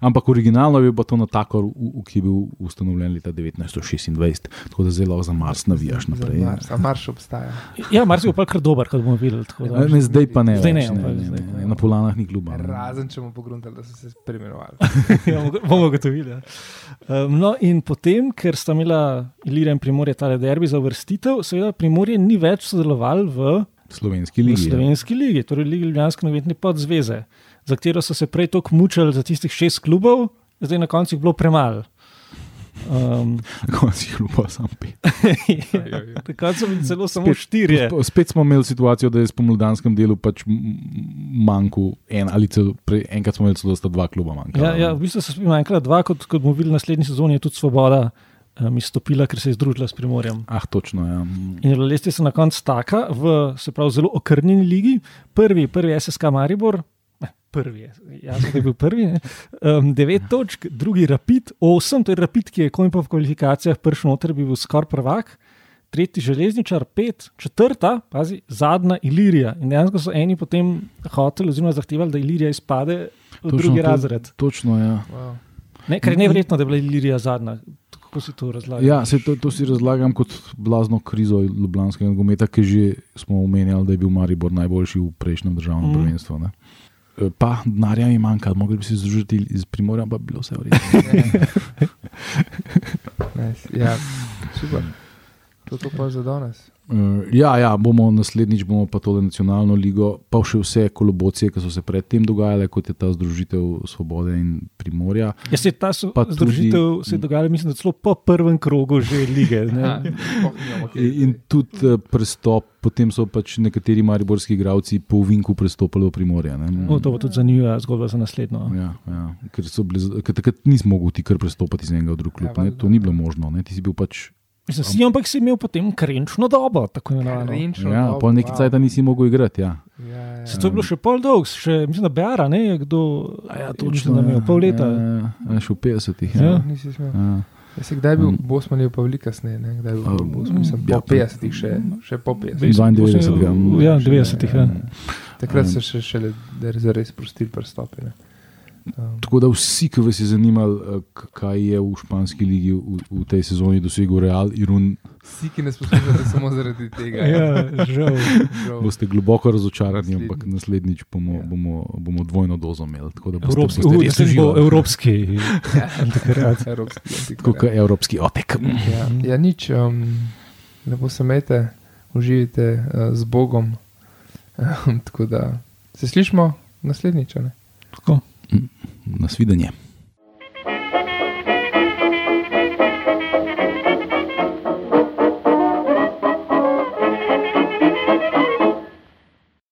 Ampak originalno je bil pa to Natakar, v- v- ki je bil ustanovljen leta 1926, tako da zelo za Mars navijaš naprej. Za ja. Mars, a Mars obstaja. ja Mars je bil pa kar dober, kot bomo videli. tako da- A Ne, zdaj pa ne. Zdaj ne, več, ne, ne, zdaj ne, ne. ne. Na Polanah ni kluba. Razen če bomo pogruntali, da so se preimenovali. ja, bomo ugotovili. Ja. Um, no, in potem, ker sta imela Ilirija in Primorje tale derbi za vrstitev, seveda Primorje ni več sodeloval v, Slovenski v ligi. ja. slovenski ligi, torej Ligi Ljubljanske novetne podzveze, za katero so se prej tako mučili za tistih šest klubov, zdaj na koncu jih bilo premalo. Um, Na koncu jih je bilo samo pet. Takrat so bili celo samo Spet- štirje. Sp- Spet smo imeli situacijo, da je v spomladanskem delu pač manjku en ali celo prej, enkrat smo imeli celo dva kluba manjkala. Ja, ja, v bistvu so spet manjkala dva, kot, kot bomo videli naslednji sezoni, je tudi Svoboda um, izstopila, ker se je združila s Primorjem. Ah, točno. Ja. In bila lestvica na koncu taka, v se pravi zelo okrnjeni ligi. Prvi, prvi SSK Maribor, prvi, da je bil prvi, ne, um, devet točk, drugi Rapid, osem, to je Rapid, ki je pa v kvalifikacijah prišel noter, bi bil skoraj prvak. Tretji železničar, pet, četrta, pazi, zadnja Ilirija. In dejansko so eni potem hoteli, oziroma zahtevali, da Ilirija izpade v Točno drugi to- razred. Točno, ja. Wow. Ne, ker je nevrjetno, da je bila Ilirija zadnja. Kako si to razlagal? Ja, se to, to si razlagam kot blazno krizo Ljubljanskega nogometa, ki že smo omenjali, da je bil Maribor najboljši v prejšnjem državnem mm. prvenstvu. Ne? E, Pa denarja mi manjka, mogli bi se združiti iz Primorja, pa bi bilo vse v redu. Ja, super. To, to pa je za danes. Uh, ja, ja, bomo naslednjič bomo pa tole nacionalno ligo, pa še vse kolobocije, ki so se predtem dogajale, kot je ta združitev Svobode in Primorja. Ja, se je ta so, Pa tudi- združitev se je dogajala, mislim, da celo po prvem krogu že lige. Ja, Ne? In, in tudi uh, prestop, potem so pač nekateri mariborski igralci po Vinku prestopili v Primorje. ne. O, to bo tudi zanimiva zgodba za naslednjo. Ja, ja, ker, z- ker takrat nisi mogel ti kar prestopiti iz enega v drug klub. Ja, valjda. to ni bilo možno. Ne? Ti si bil pač. Mislim, si, ampak si imel potem krenčno dobo, tako imenovano. Renčno Ja, dobo, po neki wow. cajt nisi mogel igrati. Ja. Ja, ja. Se to je bilo še pol dolg, še mislim, da Beara, ne, je kdo. Ja, da je imel pol leta. Ja, ja, še v 50-ih. Ja. Ja. Nisi smel. Ja. Jaz se kdaj bil, Um, Bosman je pa veliko kasneje, ne? kdaj je bil Um, Bosman, mislim, ja, po 50-ih, še, še po 50-ih. 92. Ja, 90-ih. Ja. Takrat Um, so še šele zares sprostili prestopi. ne. Um, Tako da vsi, ki vas je zanimalo, eh, kaj je v španski ligi v, v tej sezoni dosegel Real, Irun, Vsi, ki nas poslušate samo zaradi tega. Ja, žal. žal. boste globoko razočarani, Naslednji. ampak naslednjič bomo, Ja. bomo, bomo dvojno dozo imeli. Tako da boste, Evropski, boste uh, bo uživali. evropski. Ja. Evropski Tako kot evropski otek. Ja, ja, nič, um, lepo se imejte, uživajte uh, z Bogom. Um, tako da se slišmo naslednjič. a ne? Tako. На свидание.